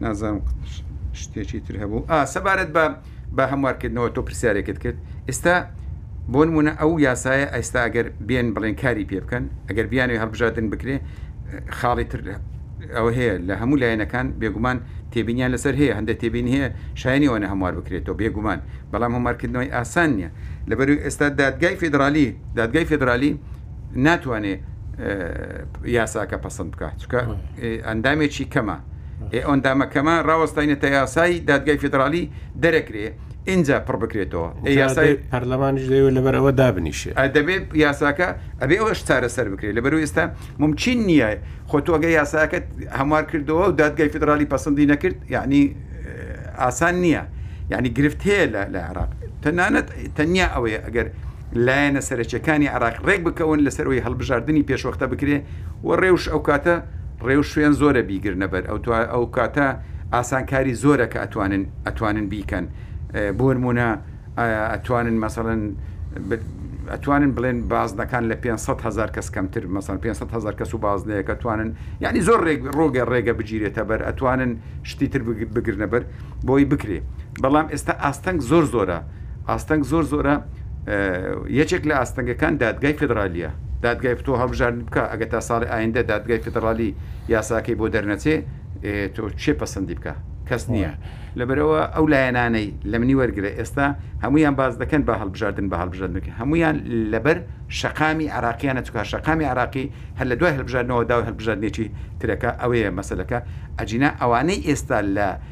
نازانم شتێکی تر هەبوو سەبارەت بە بە هەموارکردنەوە تۆ پرسیارێکت کرد ئێستا بۆ نمونە ئەو یاسایە ئەستا ئەگەر بێن بڵێن کاری پێ بکەن ئەگەر بیانێ هەڵبژاردن بکرێ خاڵی تر ئەو هەیە لە هەموو لایەنەکان بێگومان تێبینیان لەسەر هەیە هەندە تێبین هەیە شایانیوانە هەموار بکرێتەوە بێگومان بەڵام هەمارکردنەوەی ئاسان نیە لەبەروی ئێستا دادگای فیدراالی دادگای فیدراالی ناتوانێت یاساکە پەسەند بکات چکە ئەندامێکی کەمە ئەندامەکەمە ڕاوەستاینێتە یاسای دادگای فیدراالی دەرەکرێ اینجا پڕ بکرێتەوە یاسای پەرلەمانش لەوێ لەبەر ئەوە دابنیشێ دەبێت یاساکە ئەبێ ئەوش چارەسەر بکرێت لەبەر ئێستا ممچین نییە خۆتۆگە یاساکە هەموار کردەوە و دادگای فیدراالی پەسەندی نەکرد یعنی ئاسان نییە یعنی گرفت هەیە لە عراق تەنانەت تەنیا ئەوەیە ئەگەر لایەنە سەرەکیەکانی عێراق رێک بکەون لەسەر ئەوەی هەڵبژاردنی پێشوەختە بکرێ و رێوش ئەوکاتە رێو شوێن زۆرە بیگرنە بەر ئەو کاتە ئاسان کاری زۆرە کە ئەتوانن ئەتوانن بیکەن بۆنمونە ئەتوانن مەسەلەن ئەتوانن بڵێن بازنەکان لە 500 هزار کەس کەمتر مەسەن 500 هزار کەس و بازنەیەەکە توانن یعنی زۆر ڕێک ڕۆگە ڕێگە بگیرێتە بەر ئەتوانن شتی تر بگرنە بەر بۆی بکرێ بەڵام ئێستا ئاستەنگ زۆر زۆرە ئاستەنگ زۆر زۆرە یەکێک لە ئاستەنگەکان دادگای فیدرالیە دادگای پتۆ هەڵبژاردن بکە ئەگە تا ساڵی ئایندە دادگای فیدرالی یاساکەی بۆ دەرنەچێ تۆ چێ پەسەندی بکە کەس نییە لەبەرەوە ئەو لایەنانەی لە منی وەرگرە ئێستا هەمویان باز دەکەن بە هەڵبژاردن بە هەڵبژاردنەکە هەمویان لەبەر شەقامی عراقییانە چکە شەقامی عراقی هەر لە دوای هەڵبژاردنەوە داوای هەڵبژاردنێکی ترەکە ئەوەیە مەسلەکە ئەجینا ئەوانەی ئێستا لە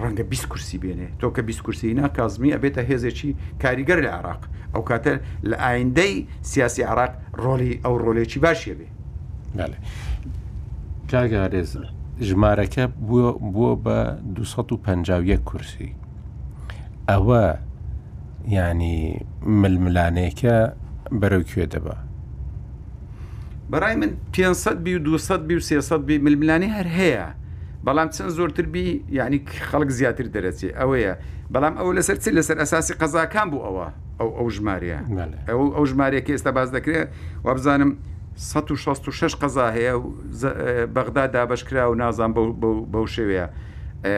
ڕەنگە بیست کورسی بێنێ تۆ کە بیست کورسی هینا کازمی ئەبێتە هێزێکی کاریگەر لە عراق ئەو کاتە لە ئایندەی سیاسی عراق ڕۆلی ئەو ڕۆلێکی باشیە بێ نالێ کاگارێز ژمارەکە بووە بووە بە 250 کورسی ئەوە ینی ململانەیەکە بەرەو کوێ دەبە بەڕای من 500 بی و 200 بی و 300 بی ململانی هەر هەیە بەڵام چەند زۆرتر بی یانی خەڵک زیاتر دەرەچێ ئەوەیە بەڵام ئەوە لەسەر چ لەسەر ئەساسی قەزاکان بوو ئەوە ئەو ئەو ژمارەیە ئەو ئەو ژمارەیەکە ئێستا باز دەکرێت وابزانم 1666 قەزا هەیە و بەغدا دابش کرا و نازان بەو شێوەیە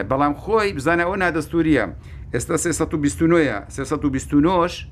بەڵام خۆی بزانەوە نادەستوریە ئێستا 329 329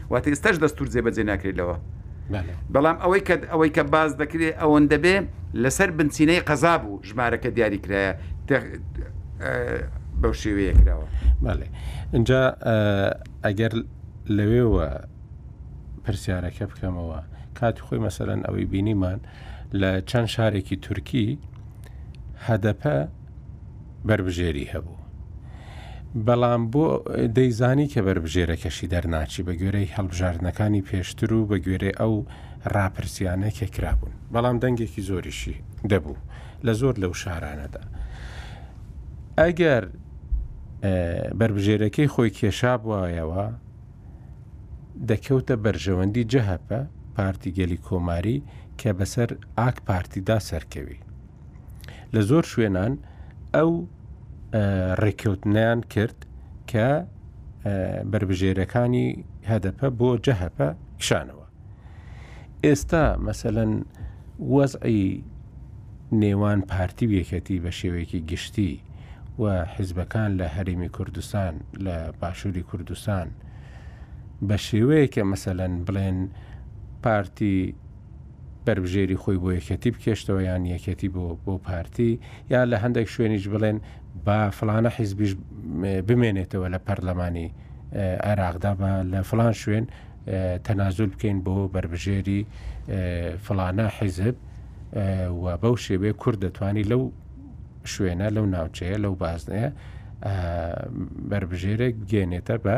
واتە ئێستاش دەستور جێبەجێ ناکرێت لەوە بەڵام ئەوەی کە ئەوەی کە باس دەکرێت ئەوەندە بێ لەسەر بنچینەی قەزا بوو ژمارەکە دیاری کرایە بەو شێوەیە کراوە بەڵێ اینجا ئەگەر لەوێوە پرسیارەکە بکەمەوە کاتی خۆی مەسەرەن ئەوەی بینیمان لە چەند شارێکی تورکی هەدەپە بەربژێری هەبوو بەڵام بۆ دەیزانی کە بەربژێرەکەشی دەرناچی بە گوێرەی هەڵبژاردنەکانی پێشتر و بە گوێرەی ئەو ڕاپرسیانە کە کرابوون بەڵام دەنگێکی زۆریشی دەبوو لە زۆر لەو شارانەدا ئەگەر بەربژێرەکەی خۆی کێشا بواەوە دەکەوتە بەرژەوەندی جەهپە پارتی گەلی کۆماری کە بەسەر ئاک پارتیدا سەرکەوی لە زۆر شوێنان ئەو ڕێککەوتنیان کرد کە بربژێرەکانی هەدەپە بۆ جەهەپە کشانەوە ئێستا مەسەەن وەزعی نێوان پارتی و یەکەتی بە شێوەیەکی گشتی و حیزبەکان لە هەرێمی کوردستان لە باشووری کوردستان بە شێوەیەکە مەسەەن بڵێن پارتی بەربژێری خۆی بۆ یەکێتی بکێشتەوە یان یەکێتی بۆ بۆ پارتی یا لە هەندێک شوێنیش بڵێن با فلانە حیزبیش بمێنێتەوە لە پەرلەمانی عێراقدا بە لە فلان شوێن تەنازول بکەین بۆ بەربژێری فلانە حیزب و بەو شێوێ کورد دەتوانانی لەو شوێنە لەو ناوچەیە لەو بازنەیە بەربژێرێک بگەێنێتە بە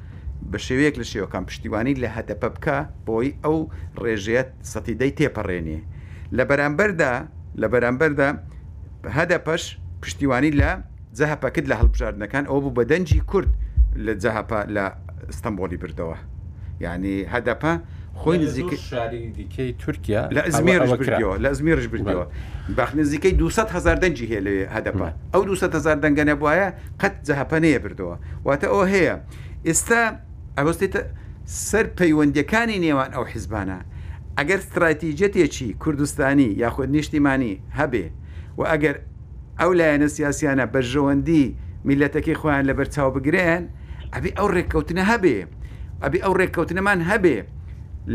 بە شێوەیەک لە شێوەکان پشتیوانی لە هەدەپە بکا بۆی ئەو ڕێژەیە سەتیدەی تێپەڕێنێ لە بەرامبەردا لە بەرامبەردا هەدەپەش پشتیوانی لە جەهەپە کرد لە هەڵبژاردنەکان ئەوە بوو بە دەنجی کورد لە جەهەپە لە ئستەمبۆلی بردەوە یعنی هەدەپە خۆی نزیک شاری دیکەی تورکیا لە ئزمێرش بردەوە لە ئزمێرش بردەوە بەخ نزیکەی 200 هزار دەنجی هەیە لە هەدەپە ئەو 200 هزار دەنگەنە بواە قەت جەهەپە نەیە بردەوە واتە ئەوە هەیە ئێستا ئەوەستێتە سەر پەیوەندیەکانی نێوان ئەو حیزبانە ئەگەر ستراتیجەتێکی کوردستانی یاخود نیشتیمانی هەبێ و ئەگەر ئەو لایەنە سیاسیانە بەرژەوەندی میلەتەکەی خۆیان لە بەرچاو بگرن ئەبێ ئەو ڕێککەوتنە هەبێ ئەبێ ئەو ڕێککەوتنەمان هەبێ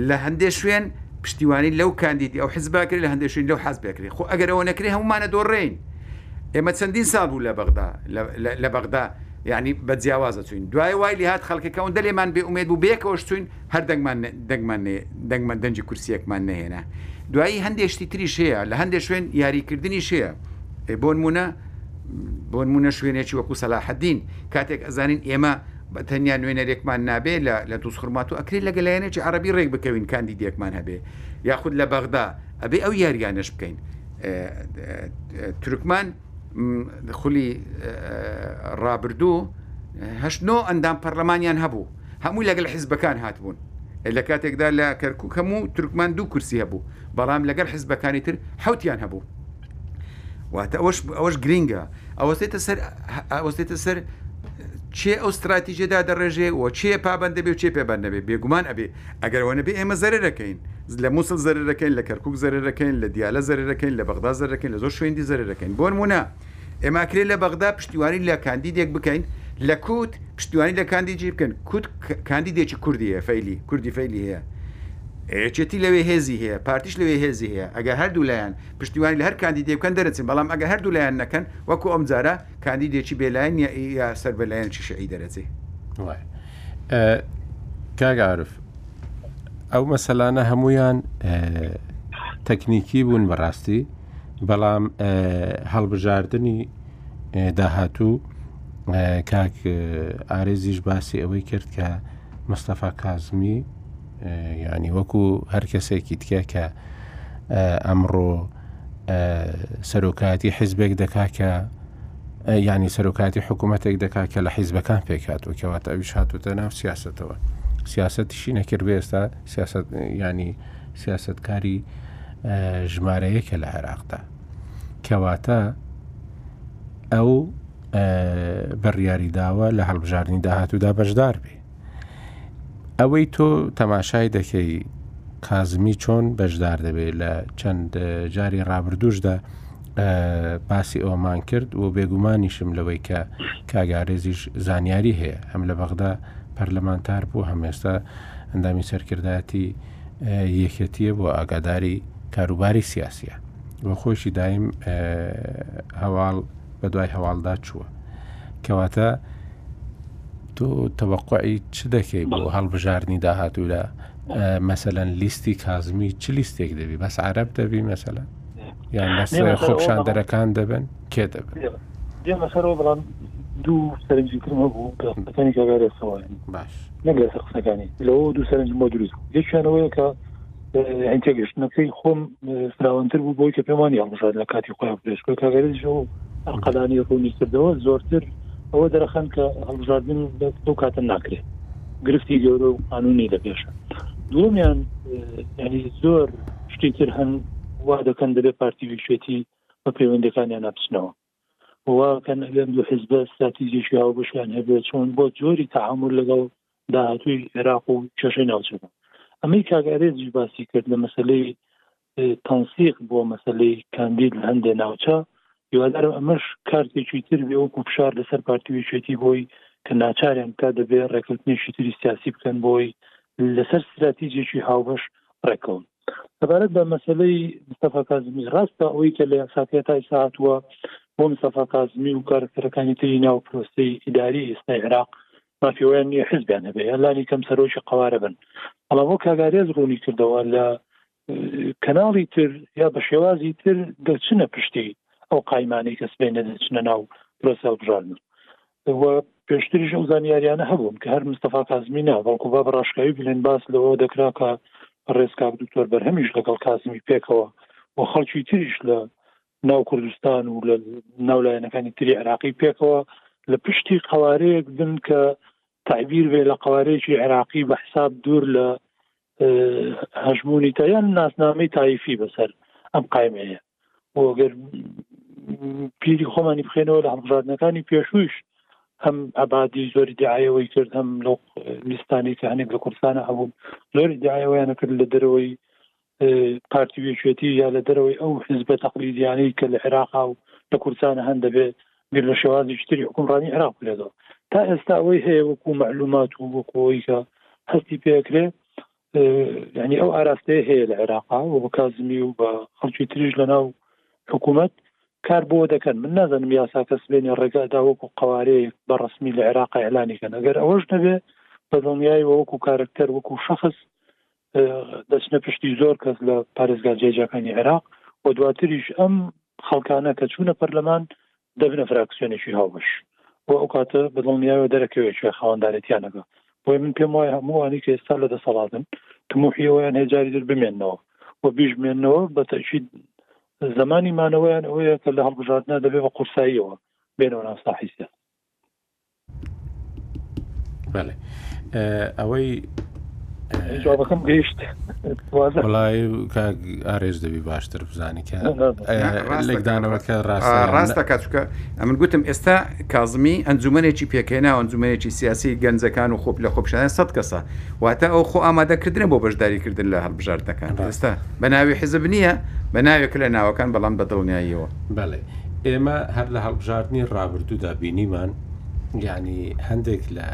لە هەندێ شوێن پشتیوانی لەو کاندیدی ئەو حزبا کرد لە هەندێ شوێن لەو حزبێکری خۆ ئەگەر ئەوە نەکرێ هەمومانە دۆڕێین ئێمە چەندین ساڵ بوو لە بەغدا لە بەغدا یعنی بە جیاوازە چوین دوای وای لە هاات خەڵکەکە ئەوەندە لێمان بێ ئومێد بوو بەیەکەوەش چوین هەر دەنگمان دەنگمان دەنگمان دەنجی کورسیەکمان نەهێنا دوایی هەندێشتی تریش هەیە لە هەندێ شوێن یاریکردنیش هەیە بۆ نمونە بۆ نمونە شوێنێکی وەکو سەلاحەدین کاتێک ئەزانین ئێمە بە تەنیا نوێنەرێکمان نابێ لە لە دووس خورمات و ئەکری لە گەلایەنێکی عربی ڕێک بکەوین کاندیدێکمان هەبێ یاخود لە بەغدا ئەبێ ئەو یاریانش بکەین تورکمان خولی ڕابردوو هەشت نۆ ئەندام پەرلەمانیان هەبوو هەمووی لەگەل حزبەکان هاتبوون لە کاتێکدا لە کەرکک هەموو تورکمان دوو کورسی هەبوو بەڵام لەگەل حزبەکانی تر حوتیان هەبوو واتە ئەوش ئەوش گرنگە ئەوەستێتە سەر ئەوەستێتە سەر چێ ئەو ستراتیژێدا دەڕێژێ و چێ پابندەبێ و چێ پێبەر نەبێ بێگومان ئەبێ ئەگەر ئەوە نەبێ ئێمە زەرەرەکەین، لە موسڵ زەرەرەکەین، لە کەرکوک زەرەرەکەین، لە دیالە زەرەرەکەین، لە بەغدا زەرەرەکەین، لە زۆر شوێن دی زەرەرەکەین. بۆنموونە ئێمە ئەکرێ لە بەغدا پشتیوانی لە کاندیدێک بکەین، لە کوت پشتیوانی لە کاندیدی بکەین، کوت کاندیدێکی کوردی هەیە، فەیلی، کوردی فەیلی هەیە، یەکێتی لەوێ هێزی هەیە، پارتیش لەوێ هێزی هەیە، ئەگەر هەردوو لایەن پشتیوانی لە هەر کاندیدێک بکەن دەرەچن، بەڵام ئەگەر هەردوو لایەن نەکەن وەکو ئەمجارە، کاندیدێکی بێلایەن یا یا سەر بە لایەن چی شیعی دەرەجەی وای ئە، کاک عارف ئەو مەسەلانە هەمویان ئە، تەکنیکی بوون بەڕاستی بەڵام ئە، هەڵبژاردنی ئە، داهاتوو ئە، کاک ئە، ئارێزیش باسی ئەوەی کرد کە مستەفا کازمی ئە، یعنی وەکو هەر کەسێکی تکە کە ئە، ئەمڕۆ سەرۆکایەتی حیزبێک دەکا کە ینی سەرۆکاتی حکوومەتێک دەکا کە لە حیزبەکان پێکات و کەواتە ئەویش هاتوتە ناو سیاستەوە سیاستیشی نەکرد ئێستا سیاست ینی سیاستکاری ژمارەیەکە لە عێراقدا کەواتە ئەو بڕیاری داوە لە هەڵبژاردننی داهاتوودا بەشدار بێ ئەوەی تۆ تەماشای دەکەی کازمی چۆن بەشدار دەبێت لە چەند جاری ڕابردوشدا باسی ئەومان کرد و بێگومانیشم لەوەی کە کاگارێزیش زانیاری هەیە هەم لە بەغدا پەرلەمانتار بوو هەمێستا ئەندامی سەرکردایەتی یەکێتیە بۆ ئاگاداری کاروباری سیاسە و خۆشی دایم هەواڵ بە دوای هەواڵدا چووە کەواتە تۆ تەوەقعی چ دەکەی بۆ هەڵبژاردننی داهاتوودا مەسەەن لیستی کازمی چ لیستێک دەبی بەس عرب دەبی مەسەلا یان بەس خۆپشان دەرەکان دەبن کێ دەبن دێمەسەرەوە بەڵام دوو سەرنجی ترم هەبوو کەەکانی کاگارێسەوە باش نەگرێتە قسەکانی لەوە دوو سەرنج بۆ دروست یەکیانەوەیە کە تێگەشتنەکەی خۆم فراوانتر بوو بۆی کە پێمانی هەڵمژات لە کاتی خۆیان پێشکە کاگەرێژ و ئەقلانی ڕوونی کردەوە زۆرتر ئەوە دەرەخەن کە هەڵژاردن ئەو کاتە ناکرێت گرفتی گەورە و قانونی لە پێشە دومیان ینی زۆر شتی تر هەن وا دەکەن دەبێت پارتی ویشێتی بە پەیوەندەکانیان ناپچنەوە واکەن ئەگەن دوو حزبە ستاتیزیشی هاوبەشیان هەبێت چۆن بۆ جۆری تەعامل لەگەڵ داهاتوی عێراق و کێشەی ناوچەکە ئەمەی کاگارێزی باسی کرد لە مەسلەی تەنسیق بۆ مەسلەی کاندید لە هەندێ ناوچە یوادارم ئەمەش کارتێکی تر بێ وەکو فشار لەسەر پارتیویچێتی بۆی کە ناچاریان بکە دەبێ ڕێکوتنیشی تری سیاسی بکەن بۆی لەسەر ستراتیجێکی هاوبەش ڕێکەون سەبارەت بە مەسلەی مستەفا کازمی ڕاستە ئەوەی کە لە یاساکە تا ئیسا هاتووە بۆ مستەفا کازمی و کارکتەرەکانی تری ناو پرۆسی ئیداری ئێستای عێراق مافیوەیان نیە حزبیان هەبێ یانلانی کەم سەرۆکی قوارە بن بەڵام بۆ کاگارێز ڕوونی کردەوە لە کەناڵی تر یا بە شێوازی تر دەچنە پشتی ئەو قایمانەی کە سبێنە دەچنە ناو پرۆسی هەڵبژاردن و پێشتریش ئەو زانیاریانە هەبوون کە هەر مستەفا کازمی نا بەڵکو با بەڕاشکاوی بلێن باس لەوە دەکرا کە ڕێزکاک دکتۆر بەرهەمیش لەگەڵ کازمی پێکەوە و خەڵکی تریش لە ناو کوردستان و لە ناولایەنەکانی تری عراقی پێکەوە لە پشتی قوارەیەک بن کە تعبیر بێ لە قوارەیەکی عێراقی بە حساب دوور لە هەژمونی تایان ناسنامەی تایفی بەسەر ئەم قایمەیە بۆگەر پیری خۆمانی بخێنەوە لە هەڵبژاردنەکانی پێشووش هەم ئەبادی زۆری دیعاەوەی کرد هەم لە لیستانی کە هەنێک لە کوردستانە هەبوون زۆری دیعاەوەیانە کرد لە دەرەوەی پارتی وێچێتی یا لە دەرەوەی ئەو حزبە تەقلیدیانەی کە لە عێراقا و لە کوردستانە هەن دەبێت بیر لە شێوازێکی تری حکومڕانی عێراق بکرێتەوە تا ئێستا ئەوەی هەیە وەکو معلومات و وەکۆیکە هەستی پێکرێ ینی ئەو ئاراستەیە هەیە لە عێراقا و بە کازمی و بە خەڵکی تریش لە ناو حکوومەت کار بۆ دەکەن من نازانم یاسا کەس بێنێ ڕێگادا وەکو قوارەیە بە ڕسمی لە عێراق ئەلانیکەن ئەگەر ئەوەش نەبێ بە دڵنیایی وەکو کارکتەر وەکو شخص دەچنە پشتی زۆر کەس لە پارێزگا جێجاکانی عێراق و دواتریش ئەم خەڵکانە کە چوونە پەرلەمان دەبنە فراکسیۆنێکی هاوبەش و ئەو کاتە بەدڵنیایەوە دەرەکەوێت شوێ خاوەندارێتیانەکە بۆی من پێم وایە هەمووانی کە ئێستا لە دەسەڵاتن تموحیەوەیان هێجاری در بمێنەوە و بیژمێنەوە بە تەشید زمانی مانەوەیان ئەوەیە کە لە هەڵبژاردنا دەبێت بە قورساییەوە بێنەوە ناو ساحیسیان ئەوەی جوابەکەم گەیشت وڵی ئارێز دەبی باشتر بزانانی کە لێکدانەوەکە ڕاستەکە چکە ئەمن گوتم ئێستا کازمی ئەنجومەنێکی پێکێنا ئەنجومەنێکی سیاسی گەنجەکان و خۆپ لە خۆپشانە سە کەسە واتە ئەو خۆ ئامادەکردن بۆ بەشداریکردن لە هەڵبژاردنەکان ڕاستە بە ناوی حزب نییە بە ناوێک لە ناوەکان بەڵام بە دڵنیاییەوە بەڵێ ئێمە هەر لە هەڵبژاردنی ڕابردوودا بینیمان یانی هەندێک لە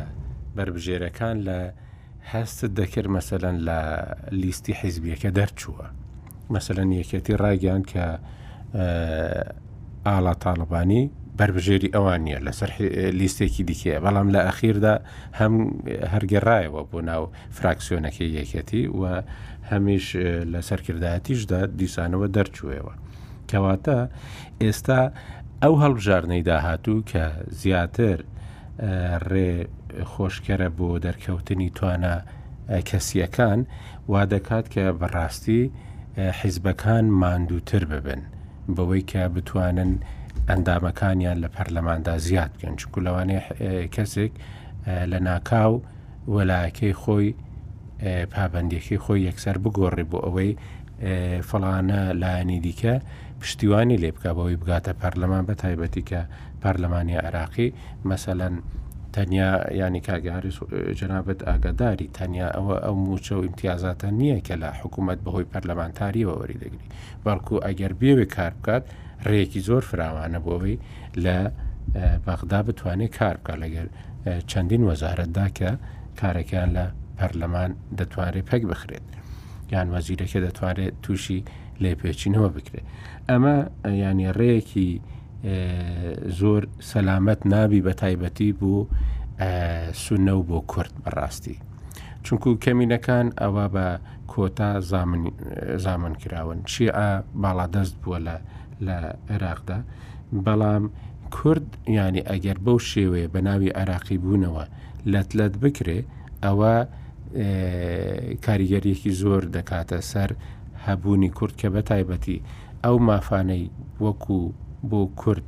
بەربژێرەکان لە هەست دەکرد مەسەەن لە لیستی حیزبیەکە دەرچووە مەسەەن یەکێتی ڕایگەیان کە ئاڵا تاالبانی بەربژێری ئەوان نییە لەسەر لیستێکی دیکەیە بەڵام لە ئەخیردا هەم هەرگەڕایەوە بۆ ناو فراکسیۆنەکەی یەکێتی و هەمیش لە سەرکردایەتیشدا دیسانەوە دەرچووەوە کەواتە ئێستا ئەو هەڵبژاردنەی داهاتوو کە زیاتر ڕێ خۆشکەرە بۆ دەرکەوتنی توانە کەسیەکان وا دەکات کە بەڕاستی حیزبەکان ماندووتر ببن بەوەی کە بتوانن ئەندامەکانیان لە پەرلەماندا زیاد بکەن چکو لەوانەیە کەسێک لە ناکاو وەلاکەی خۆی پابەندیەکەی خۆی یەکسەر بگۆڕێ بۆ ئەوەی فڵانە لایەنی دیکە پشتیوانی لێ بکە بەوەی بگاتە پەرلەمان بە تایبەتی کە پەرلەمانی عراقی مەسەەن تەنیا ینی کاگەهاری جەنابەت ئاگاداری تەنیا ئەوە ئەو موچە و امتیازاتە نییە کە لە حکوومەت بەهۆی پەرلەمانتاریەوە وەری دەگری بەڵکو ئەگەر بێوێ کار بکات ڕێکی زۆر فراوانە بۆەوەی لە بەغدا بتوانێت کار بکە لەگەر چەندین وەزارەتدا کە کارەکەیان لە پەرلەمان دەتوانێت پێک بخرێت یان وەزیرەکە دەتوانێت تووشی لێپێچینەوە بکرێت ئەمە ینی ڕێیەکی زۆر سەلامەت نابی بە تایبەتی بوو سونە و بۆ کورد بەڕاستی چونکو کەمینەکان ئەوە بە کۆتا زامن کراون شیعە باڵادەست بووە لە لە عێراقدا بەڵام کورد یانی ئەگەر بەو شێوەیە بە ناوی عێراقی بوونەوە لەت لەت بکرێ ئەوە کاریگەریەکی زۆر دەکاتە سەر هەبوونی کورد کە بە تایبەتی ئەو مافانەی وەکو بۆ کورد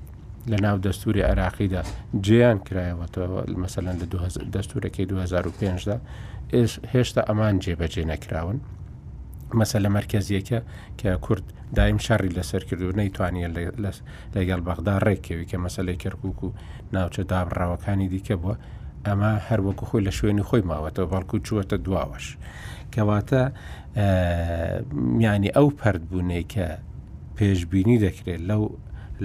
لە ناو دەستوری عراقیدا جیان کرایەوەتەوە مەسەەن لە دەستورەکەی 2005دا هێشتا ئەمان جێبەجێ نەکراون مەسەلە مەرکزیەکە کە کورد دایم شەڕی لەسەر کرد و نەیتوانیە لەگەڵ بەغدا ڕێککەوی کە مەسلەی کەرکک و ناوچە دابڕاوەکانی دیکە بووە ئەمە هەروەکو خۆی لە شوێنی خۆی ماوەتەوە بەڵکو چووەتە دواوەش کەواتە میانی ئەو پردبوونەی کە پێشببینی دەکرێت لەو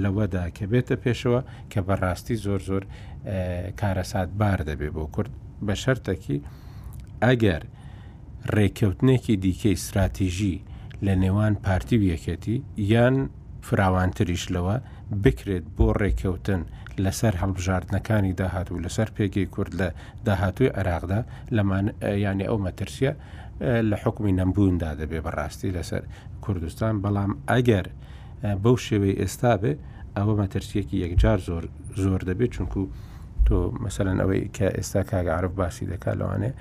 لەوەدا کە بێتە پێشەوە کە بەڕاستی زۆر زۆر کارەسات بار دەبێ بۆ کورد بە شەرتەکی ئەگەر رێککەوتنێکی دیکەی ستراتیژی لە نێوان پارتی و یەکێتی یان فراوانتریش لەوە، بکرێت بۆ رێککەوتن لەسەر هەڵبژاردنەکانی داهاتوو و لەسەر پێگەی کورد لە داهاتووی عێراقدا، لەمان یانی ئەو مەترسیە لە حوکمی نەمبووندا دەبێ بە راستی لەسەر کوردستان، بەڵام ئەگەر بەو شێوەی ئێستا بێ ئەوە مەترسیەکی یەکجار زۆر زۆر دەبێ چونکوو تۆ مەسەلەن ئەوەی کە ئێستا کاک عارف باسی دەکا لەوانەیە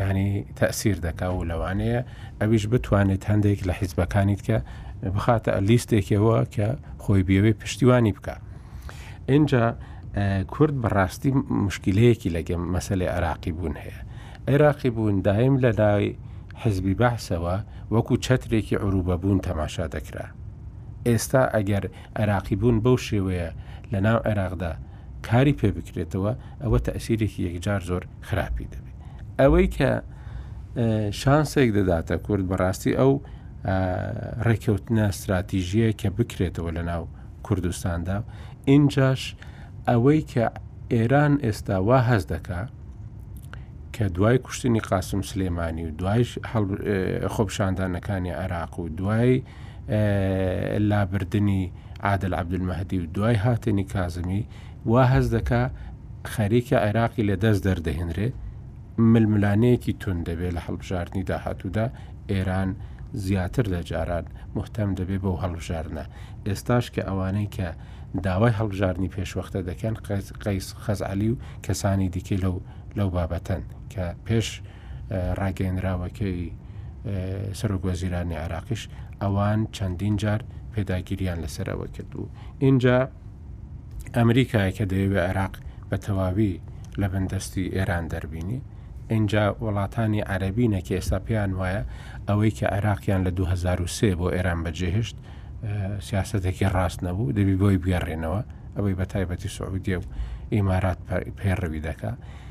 یانی تەئسیر دەکا و لەوانەیە ئەویش بتوانێت هەندێک لە حیزبەکانیت کە بخاتە لیستێکەوە کە خۆی بێوێ پشتیوانی بکە. ئینجا کورد بەڕاستی مشکلەیەکی لەگە مەسلەی عراقی بوون هەیە. عێراقی بوون دایم لە لای حزبی بەحسەوە وەکو چەترێکی عروبە بوون تەماشا دەکرا. ئێستا ئەگەر عێراقی بوون بەو شێوەیە لە ناو عێراقدا کاری پێ بکرێتەوە ئەوە تەسیرێکی یەکجار زۆر خراپی دەبێت ئەوەی کە شانسێک دەداتە کورد بەڕاستی ئەو ڕێککەوتنە استراتیژیە کە بکرێتەوە لە ناو کوردستاندا ئینجاش ئەوەی کە ئێران ئێستا وا هەز دەکا کە دوای کوشتنی قاسم سلێمانی و دوای خۆپشاندانەکانی عێراق و دوای لابردنی عادل عەبدولمەهدی و دوای هاتنی کازمی وا هەست دەکا خەریکە عێراقی لە دەست دەردەهێنرێ ململانەیەکی تون دەبێت لە هەڵبژاردننی داهاتوودا ئێران زیاتر لە جاران محتەم دەبێت بەو هەڵبژاردنە ئێستاش کە ئەوانەی کە داوای هەڵبژاردننی پێشوەختە دەکەن قەیس خەزعلی و کەسانی دیکەی لەو لەو بابەتەن کە پێش ڕاگەیەنراوەکەی سەرۆک وەزیرانی عێراقیش ئەوان چەندین جار پێداگیریان لەسەر ئەوە کردبوو اینجا ئەمریکای کە دەیەوێت عێراق بە تەواوی لە بندەستی ئێران دەربینی اینجا وڵاتانی عەربی نەکە ئێستا پێیان وایە ئەوەی کە عێراقیان لە 2023 بۆ ئێران بەجێهشت سیاستێکی ڕاست نەبوو دەبی بۆی بگەڕێنەوە ئەوەی بە تایبەتی سعودیە و ئیمارات پێڕەوی دەکە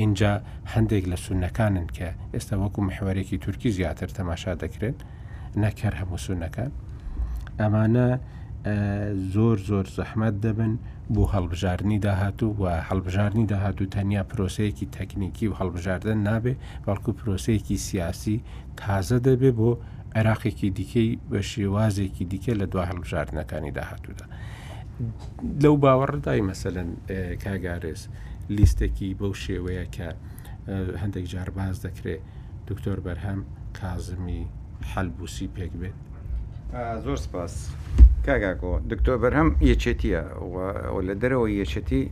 ئینجا هەندێک لە سوننەکانن کە ئێستا وەکو محوەرێکی تورکی زیاتر تەماشا دەکرێن نەکەر هەموو سوننەکان ئەمانە زۆر زۆر زەحمەت دەبن بۆ هەڵبژاردننی داهاتوو و هەڵبژاردننی داهاتوو تەنیا پرۆسەیەکی تەکنیکی و هەڵبژاردن نابێ بەڵکو پرۆسەیەکی سیاسی تازە دەبێ بۆ عێراقێکی دیکەی بە شێوازێکی دیکە لە دو هەڵبژاردنەکانی داهاتوودا لەو باوەڕدای مەسەن کاگارێز لیستەکی بەو شێوەیە کە هەندێک جار باز دەکرێت دکتۆر بەرهەم کازمی حەلبوسی پێک بێت زۆر سپاس کاگاکۆ دکتۆر بەرهەم یەکێتیە و لە دەرەوە یەکێتی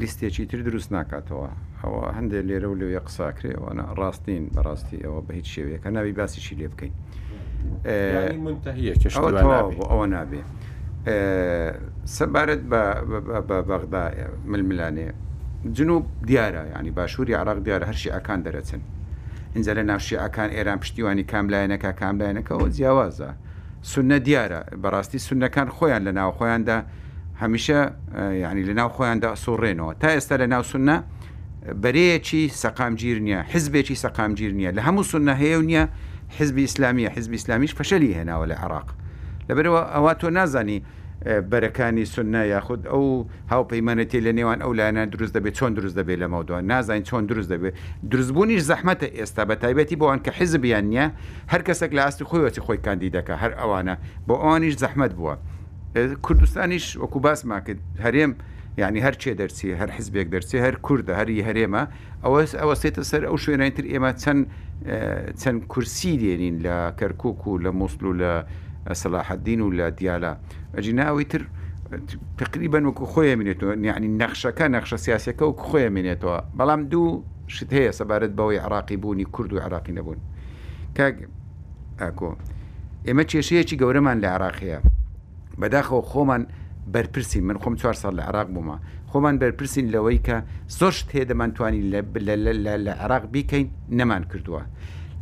لیستێکی تر دروست ناکاتەوە ئەوە هەندێک لێرە و لەوێ قساکرێەوەە ڕاستین بەڕاستی ئەوە بە هیچ شێوەیەکە ناوی باسیشی لێ بکەین سەبارەت بە بەغدا ململانێ جنوب دیارە ینی باشووری عراق دیارە هەر شیعەکان دەرەچن ئینجا لە ناو شیعەکان ئێران پشتیوانی کام لایەنەکە کام لایەنەکەەوە جیاوازە سنە دیارە بەڕاستی سنەکان خۆیان لە ناوخۆیاندا هەمیشە ینی لە ناو خۆیاندا سوڕێنەوە تا ئێستا لە ناو سنە بەرەیەکی سەقامگیر نیە، حزبێکی سەقامگیر نیە، لە هەموو سوننە هەیە و نیە، حزبی ئیسلامیە، حزبی ئیسلامیش فەشەلی هێناوە لە عێراق، لەبەرئەوە ئەوا تۆ نازانی بەرەکانی سوننە یاخود ئەو هاوپەیمانێتی لە نێوان ئەو لایەنە دروست دەبێت چۆن دروست دەبێت لەمەودوا نازانین چۆن دروست دەبێت، دروستبوونیش زەحمەتە ئێستا بە تایبەتی بۆوان کە حزبیان نیە، هەر کەسەک لە ئاستی خۆیەتی خۆی کاندیدەکا، هەر ئەوانە بۆ ئەوانیش زەحمەت بووە. کوردستانیش وەکو باسمان کرد هەرێم یانی هەر کێ دەرچێ هەر حزبێک دەرچێ هەر کوردە هەر ی هەرێمە ئەوەس ئەوەستێتە سەر ئەو شوێنانی تر ئێمە چەند چەند کورسی دێنین لە کەرکک و لە مووسڵ و لە سەلاحەدین و لە دیالە ئەجی ناوەی تر تقریبەن وەکو خۆی منێتەوە نیعنی نەخشەکە نەخشە سیاسەکە و خۆی منێتەوە بەڵام دوو شت هەیە سەبارەت بەوەی عراقی بوونی کورد و عراقی نەبوون کە ئاکۆ، ئێمە کێشەیەکی گەورەمان لە عێراق هەیە، بەداخەوە خۆمان بەرپرسین، من خۆم چوار ساڵ لە عێراق بوومە، خۆمان بەرپرسین لەوەی کە زۆر شت هەیە دەمانتوانی لە عێراق بیکەین نەمانکردووە،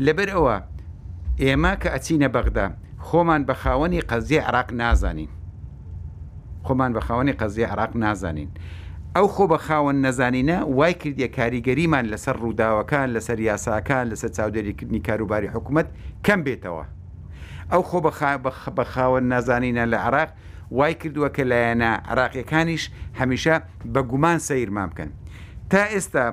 لەبەر ئەوە ئێمە کە ئەچینە بەغدا خۆمان بە خاوەنی قەزیەی عێراق نازانین. خۆمان بە خاوەنی قەزیەی عێراق نازانین. ئەو خۆ بە خاوەن نەزانینە وای کردیە کاریگەریمان لەسەر ڕووداوەکان، لەسەر یاساکان، لەسەر چاودێریکردنی کاروباری حکومەت کەم بێتەوە. ئەو خۆ بە خاوەن نەزانینە لە عێراق وای کردووە کە لایەنە عێراقیەکانیش هەمیشە بە گومان سەیرمان بکەن. تا ئێستا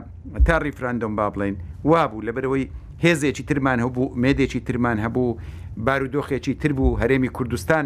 تا ڕیفراندۆم با بڵێین وا بوو لەبەرئەوەی هێزێکی ترمان هەبوو، ئومێدێکی ترمان هەبوو، بارودۆخێکی تر بوو، هەرێمی کوردستان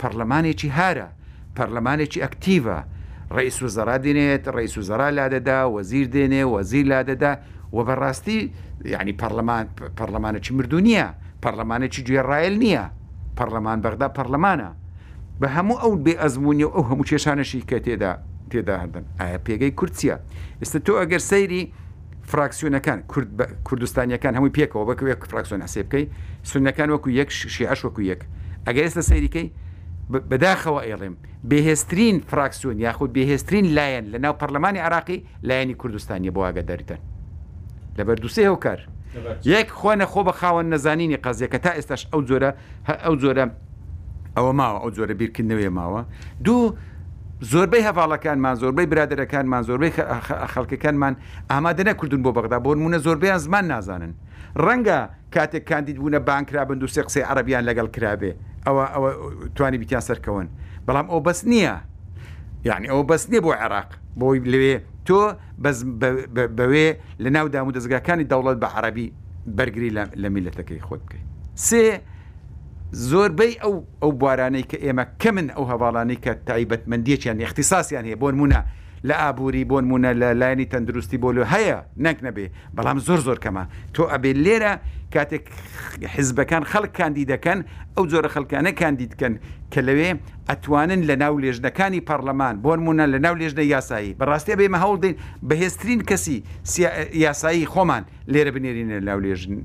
پەڕلەمانێکی هارە، پەرلەمانێکی ئەکتیڤە، ڕەئیس وزەڕا دێنێت، ڕەئیس وزەڕا لادەدا، وەزیر دێنێ، وەزیر لادەدا و بە ڕاستی یانی پەڕلەمان پەڕلەمانێکی مردوو نییە، پەڕلەمانێکی گوێڕایەل نییە، پەڕلەمان بەغدا پەڕلەمانە بە هەموو ئەو بێ ئەزموونی و ئەو هەموو کێشانەشی کە تێدا تێدا هەردەن ئایا پێگەی کورد چییە؟ ئێستا تۆ ئەگەر سەیری فراکسیۆنەکان، کورد بە کوردستانیەکان هەمووی پێکەوە بەک وەک فراکسیۆن حسێب بکەی، سوننەکان وەکو یەک ش شیعەش وەکو یەک، ئەگەر ئێستا سەیری کەی بە بەداخەوە ئەیڵێم بێهێزترین فراکسیۆن یاخود بێهێزترین لایەن لە ناو پەرلەمانی عێراقی لایەنی کوردستانیە بۆ ئاگاداریتان لەبەر دوو سێ هۆکار، یەک خۆنە خۆ بە خاوەن نەزانینی قەزیە کە تا ئێستاش ئەو جۆرە هە ئەو جۆرە ئەوە ماوە ئەو جۆرە بیرکردنەوەیە ماوە دوو زۆربەی هەواڵەکانمان زۆربەی برادەرەکانمان زۆربەی خەڵکەکانمان ئامادە نەکردون بۆ بەغدا بۆن مونە زۆربیان زمان نازانن ڕەنگە کاتێک کاندید بوونە بانکرا بن دوسێ قسەی عربیان لەگەڵ کرابێ ئەوە ئەوە توانی بیتیان سەرکەون بەڵام ئەو بەس نییە یعنی ئەو بەس نیە بۆ عێراق بۆی لەوێ تۆ بەس بەوێ لە ناو دام و دەستگاکانی دەوڵەت بە عربی بەرگری لە میلەتەکەی خۆت بکەیت سێ زۆربەی ئەو ئەو بوارانەی کە ئێمە کەمن ئەو هەڤاڵانەی کە تایبەتمەندیەکیان اختصاصیان هەیە بۆنمونە لە ئابوری بۆنمونە لە لایەنی تەندروستی بۆ لە هەیە نەک نەبێ بەڵام زۆر زۆر کەمە تۆ ئەبێ لێرە کاتێک حزبەکان خەڵک کاندیدەکەن ئەو جۆرە خەلکانە کاندیدکەن کە لەوێ ئەتوانن لە ناو لێژنەکانی پەڕلەمان بۆنمونە لە ناو لێژنە یاسایی بەڕاستی ئەبێ ئێمە هەوڵدەین بەهێزترین کەسی یاسایی خۆمان لێرە بنێرینە ناو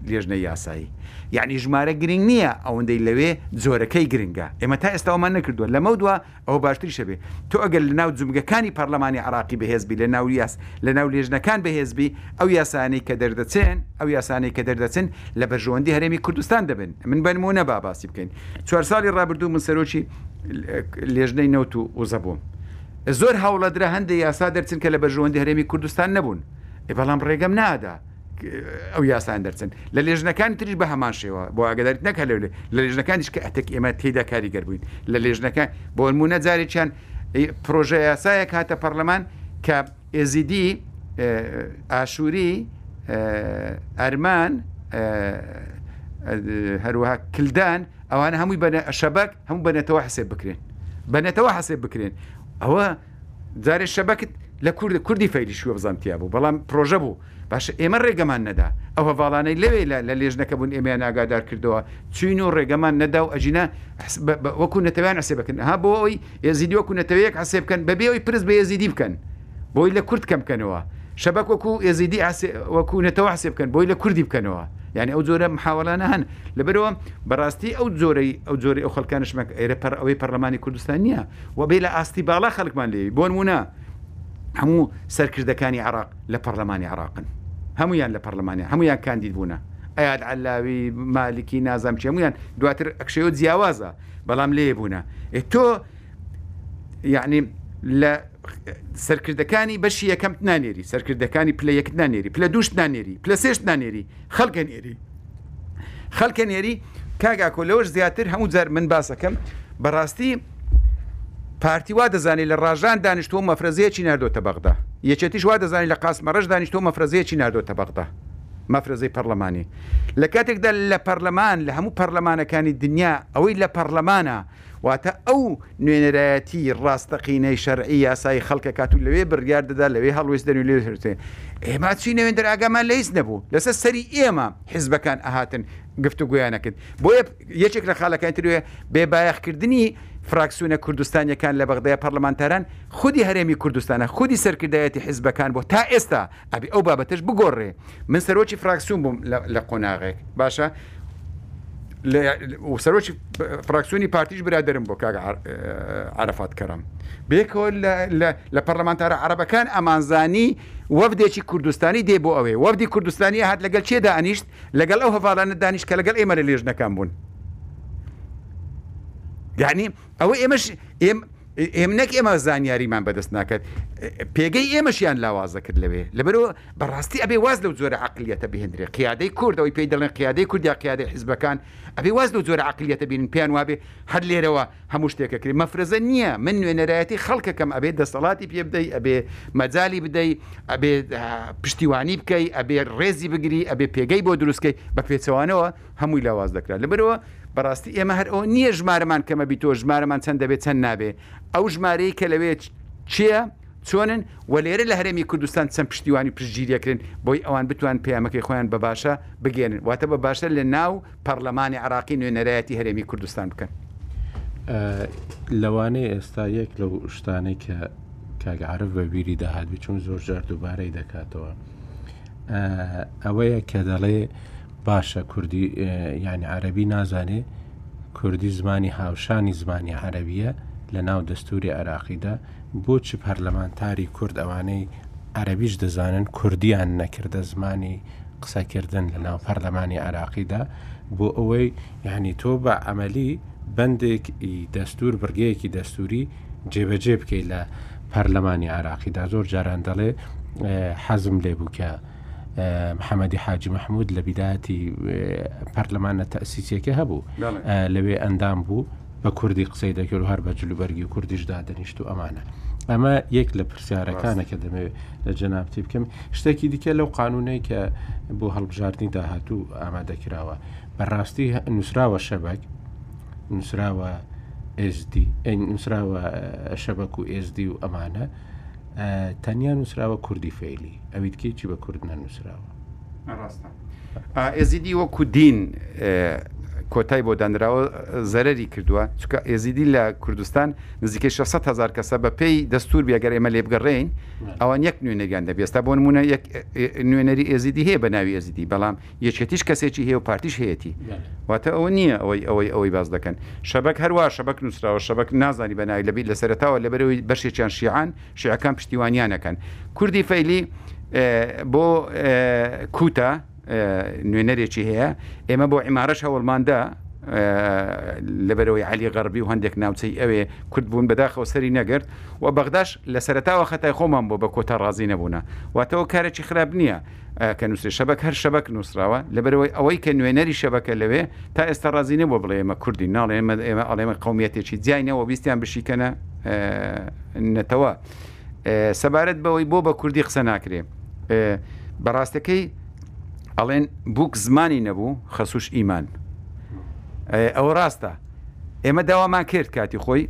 لێژنەی یاسایی یەعنی ژمارە گرنگ نییە ئەوەندەی لەوێ جۆرەکەی گرنگە ئێمە تا ئێستا ئەومان نەکردووە لەمەودوا ئەوە باشتریشە بێ تۆ ئەگەر لەناو جومگەکانی پەرلەمانی عراقی بەهێزبی لە ناو یاس لە ناو لێژنەکان بەهێزبی ئەو یاسانەی کە دەردەچێن ئەو یاسانەی کە دەردەچن لە بەرژەوەندی هەرێمی کوردستان دەبن من بەنموونە با باسی بکەین چوار ساڵی ڕابردوو من سەرۆکی لێژنەی نەوت و وزە بووم زۆر هەوڵەدرا هەندێ یاسا دەرچن کە لە بەرژەوەندی هەرێمی کوردستان نەبوون بەڵام ڕێگەم نادا ئەو یاسایان دەرچن لە لێژنەکان تریش بە هەمان شێوە بۆ ئەگەدارت نەکە لە لە لێژنەکانیش کە ئەتەک ئێمە تێدا کاریگەر بووین لە لێژنەکە بۆ نمونە جارێکیان پرۆژە یاسایەک هاتە پەرلەمان کە ئێزیدی ئاشووری ئەرمان هەروەها کلدان ئەوانە هەمووی بەە شەبک هەموو بەنێتەوە حسێب بکرێن بەنێتەوە حسێب بکرێن ئەوە جارێ شەبەکت لە کورد کوردی فەیلیش وەبزانم تیابوو بەڵام پرۆژە بوو باشە ئێمە ڕێگەمان نەدا ئەو هەڤاڵانەی لەوێ لە لە لێژنەکە بوون ئێمەیان ئاگادار کردەوە چوین و ڕێگەمان نەدا و ئەجینا وەکو نەتەوەیان عەسێ بکەن ها بۆ ئەوی ئێزیدی وەکو نەتەوەیەک عەسێ بکەن بەبێ ئەوی پرس بە ئێزیدی بکەن بۆی لە کورد کەم بکەنەوە شەبەک وەکو ئێزیدی عەسێ وەکو نەتەوە عەسێ بکەن بۆی لە کوردی بکەنەوە یعنی ئەو جۆرە محاوەلانە هەن لەبەرەوە بەڕاستی ئەو جۆرەی ئەو جۆرەی ئەو خەڵکانە شمەک ئێرە پەڕ ئەوەی پەڕلەمانی کوردستان نییە و بێ لە ئاستی باڵا خەڵکمان لێوی بۆنموونە هەموو سەرکردەکانی عێڕاق لە پەڕلەمانی عێڕاقن هەموویان لە پەڕلەمانیان هەموویان کاندید بوونە ئەیاد عەلاوی مالکی نازام چی هەموویان دواتر ئەکشەوە جیاوازە بەڵام لێ بوونە ئێ تۆ یعنی لە سەرکردەکانی بەشی یەکەمت نانێری سەرکردەکانی پلە یەکت نانێری پلە دووشت نانێری پلە سێشت نانێری خەڵکە نێری خەلکە نێری کاک ئاکۆ لەوەش زیاتر هەموو جار من باسەکەم بەڕاستی پارتی وا دەزانانی لە ڕژان دانیشتوە مەفرەزیەکی نردۆتە بەغدا یەکێتیش وا دەزانانی لە قاسمەڕش دانیشتۆ مەفرەزیەکی نردۆتە بەغدا مەفرەزەی پەرلەمانی لە کاتێکدا لە پەرلەمان لە هەموو پەرلەمانەکانی دنیا ئەوەی لە پەرلەمانە واتە ئەو نوێنەرایەتی ڕاستەقینەی شەرعی یاسایی خەڵک ئەکات و لەوێ بڕیار دەدات، لەوێ هەڵوێست دەنێ و لەوێ هەڵوێست دەنێ. ئێمە چی نەوێندەر ئاگامان لە هیچ نەبوو. لەسەر سەری ئێمە حیزبەکان ئەهاتن گفتوگۆیان ئەکرد. بۆیە یەکێک لە خالەکانی تر ئەوەیە بێ بایەخ کردنی فراکسیونە کوردستانیەکان لە بەغدایە پەڕلەمانتاران خودی هەرێمی کوردستانە، خودی سەرکردایەتی حیزبەکان بووە تا ئێستا ئەبێ ئەو بابەتەش بگۆڕرێ. من سەرۆکی فراکسیون بووم لە قۆناغێک باشە سەرۆکی فراکسیۆنی پارتیش برادرم بۆ کاک عرفات کەرم بێکەوە لە پەرلەمانتارە عربەکان ئەمانزانی وەفدێکی کوردستانی دێ بۆ ئەوێ وەفدی کوردستانی هات لەگەل چێدا ئەنیشت لەگەڵ ئەو هەڤالانە دانیش کە لەگەڵ ئێمە لە لێژنەکان بوون یعنی ئەوە ئێمەش ئێم ئێم نەک ئێمە زانیاریمان بەدەست ناکات پێگەی ئێمەشیان لاوازە کرد لەوێ لەبەرەوە بەڕاستی ئەبێ واز لەو جۆرە عقلیەتە بهێندرێ قیادەی کوردەوەی پێی دەڵێن قیادەی کوردیا قیادی حیزبەکان ئەبێ واز لەو جۆرە عقلیەتە بین پێیان وابێ هەر لێرەوە هەموو شتێکەکرێ مەفرەزە نییە من نوێنەرایەتی خەڵکەکەم ئەبێ دەسەڵاتی پێ بدەی ئەبێ مەجای بدەی ئەبێ پشتیوانی بکەی ئەبێ ڕێزی بگری ئەبێ پێگەی بۆ دروستکەی بە پێچەوانەوە هەمووی لاواز دەکرا لەبەرئەوە بەڕاستی ئێمە هەر ئەوە نییە ژمارەمان کەمەبی تۆ ژمارەمان چەند دەبێت چەند نابێ ئەو ژمارەیە کە لەوێت چییە چۆنن و لێرە لە هەرێمی کوردستان چەند پشتیوانی پشتگیریەکرێن بۆی ئەوان بتوان پەیامەکەی خۆیان بە باشە بگەێنن واتە بە باشە لە ناو پەرلەمانی عراقی نوێنەرایەتی هەرێمی کوردستان بکەن لەوانەیە ئێستا یەک لەو شتانەی کە کاگعاعرف بە بیری داهات بچون زۆر جار دووبارەی دەکاتەوە ئەوەیە کە دەڵێ باشە کوردی یانی عەرەبی نازانێ کوردی زمانی هاوشانی زمانی عەرەبیە لە ناو دەستوری عراقیدا بۆ چ پەرلەمانتاری کورد ئەوانەی عەربیش دەزانن کوردیان نەکردە زمانی قسەکردن لە ناو پەرلەمانی عراقیدا بۆ ئەوەی یعنی تۆ بە ئەمەلی بەندێک دەستور بڕگەیەکی دەستوری جێبەجێ بکەیت لە پەرلەمانی عراقیدا زۆر جاران دەڵێ حەزم لێ بوو کە محەمەدی حاجی مەحمود لە بیداتی پەرلەمانە تەسیسیەکە هەبوو لەوێ ئەندام بوو بە کوردی قسەی دەکرد هەر بە جلوبەرگی و کوردیش دادەنیشت و ئەمانە ئەمە یەک لە پرسیارەکانە کە دەمەوێت لە جەنابتی بکەم شتێکی دیکە لەو قانونەی کە بۆ هەڵبژاردننی داهاتوو ئامادەکراوە بەڕاستی نووسراوە شەبەک نووسراوە ئێزدی نووسراوە شەبەک و ئێزدی و ئەمانە تەنیا نوسراوە کوردی فەیلی. ئەویت کێ چی بە کورد نەنوسراوە. ڕاستە ئێزیدی وەکو دین کۆتای بۆ دانراوە زەرەری کردووە چونکە ئێزیدی لە کوردستان نزیکەی 600 هەزار کەسە بە پێی دەستور بێگەر ئێمە لێ بگەڕێین ئەوان یەک نوێنەریان دەبێستا بۆ نمونە یەک نوێنەری ئێزیدی هەیە بە ناوی ئێزیدی بەڵام یەکێتیش کەسێکی هەیە و پارتیش هەیەتی واتە ئەوە نییە ئەوەی ئەوەی ئەوەی باس دەکەن شەبەک هەروا شەبەک نووسراوە شەبەک نازانی بە ناوی لەبی لە سەرەتاوە لەبەرەوەی بەشێکیان شیعان شیعەکان پشتیوانیانەکەن کوردی فەیلی بۆ کوتە نوێنەرێکی هەیە ئێمە بۆ عیمارەش هەوڵماندا لەبەرەوەی علی غەربی و هەندێک ناوچەی ئەوێ کورد بوون بەداخەوە سەری نەگرت و بەغداش لە سەرتاوە خەتای خۆمان بۆ بە کۆتا ڕازی نەبوونا واتەوە کارێکی خراپ نییە کە نووسرێ شەبەک هەر شەبەک نووسراوە لەبەرەوەی ئەوەی کە نوێنەری شەبەکە لەوێ تا ئێستا ڕازی نەبووە بڵێ ئێمە کوردین ناڵێ ئێمە ئێمە ئەڵێ ئێمە قەومیەتێکی جیاینە و ویستیان بشیکەنە نەتەوە سەبارەت بەوەی بۆ بە کوردی قسە ناکرێ بەڕاستەکەی ئەڵێن بووک زمانی نەبوو خەسوش ئیمان ئەوە ڕاستە ئێمە داوامان کرد کاتی خۆی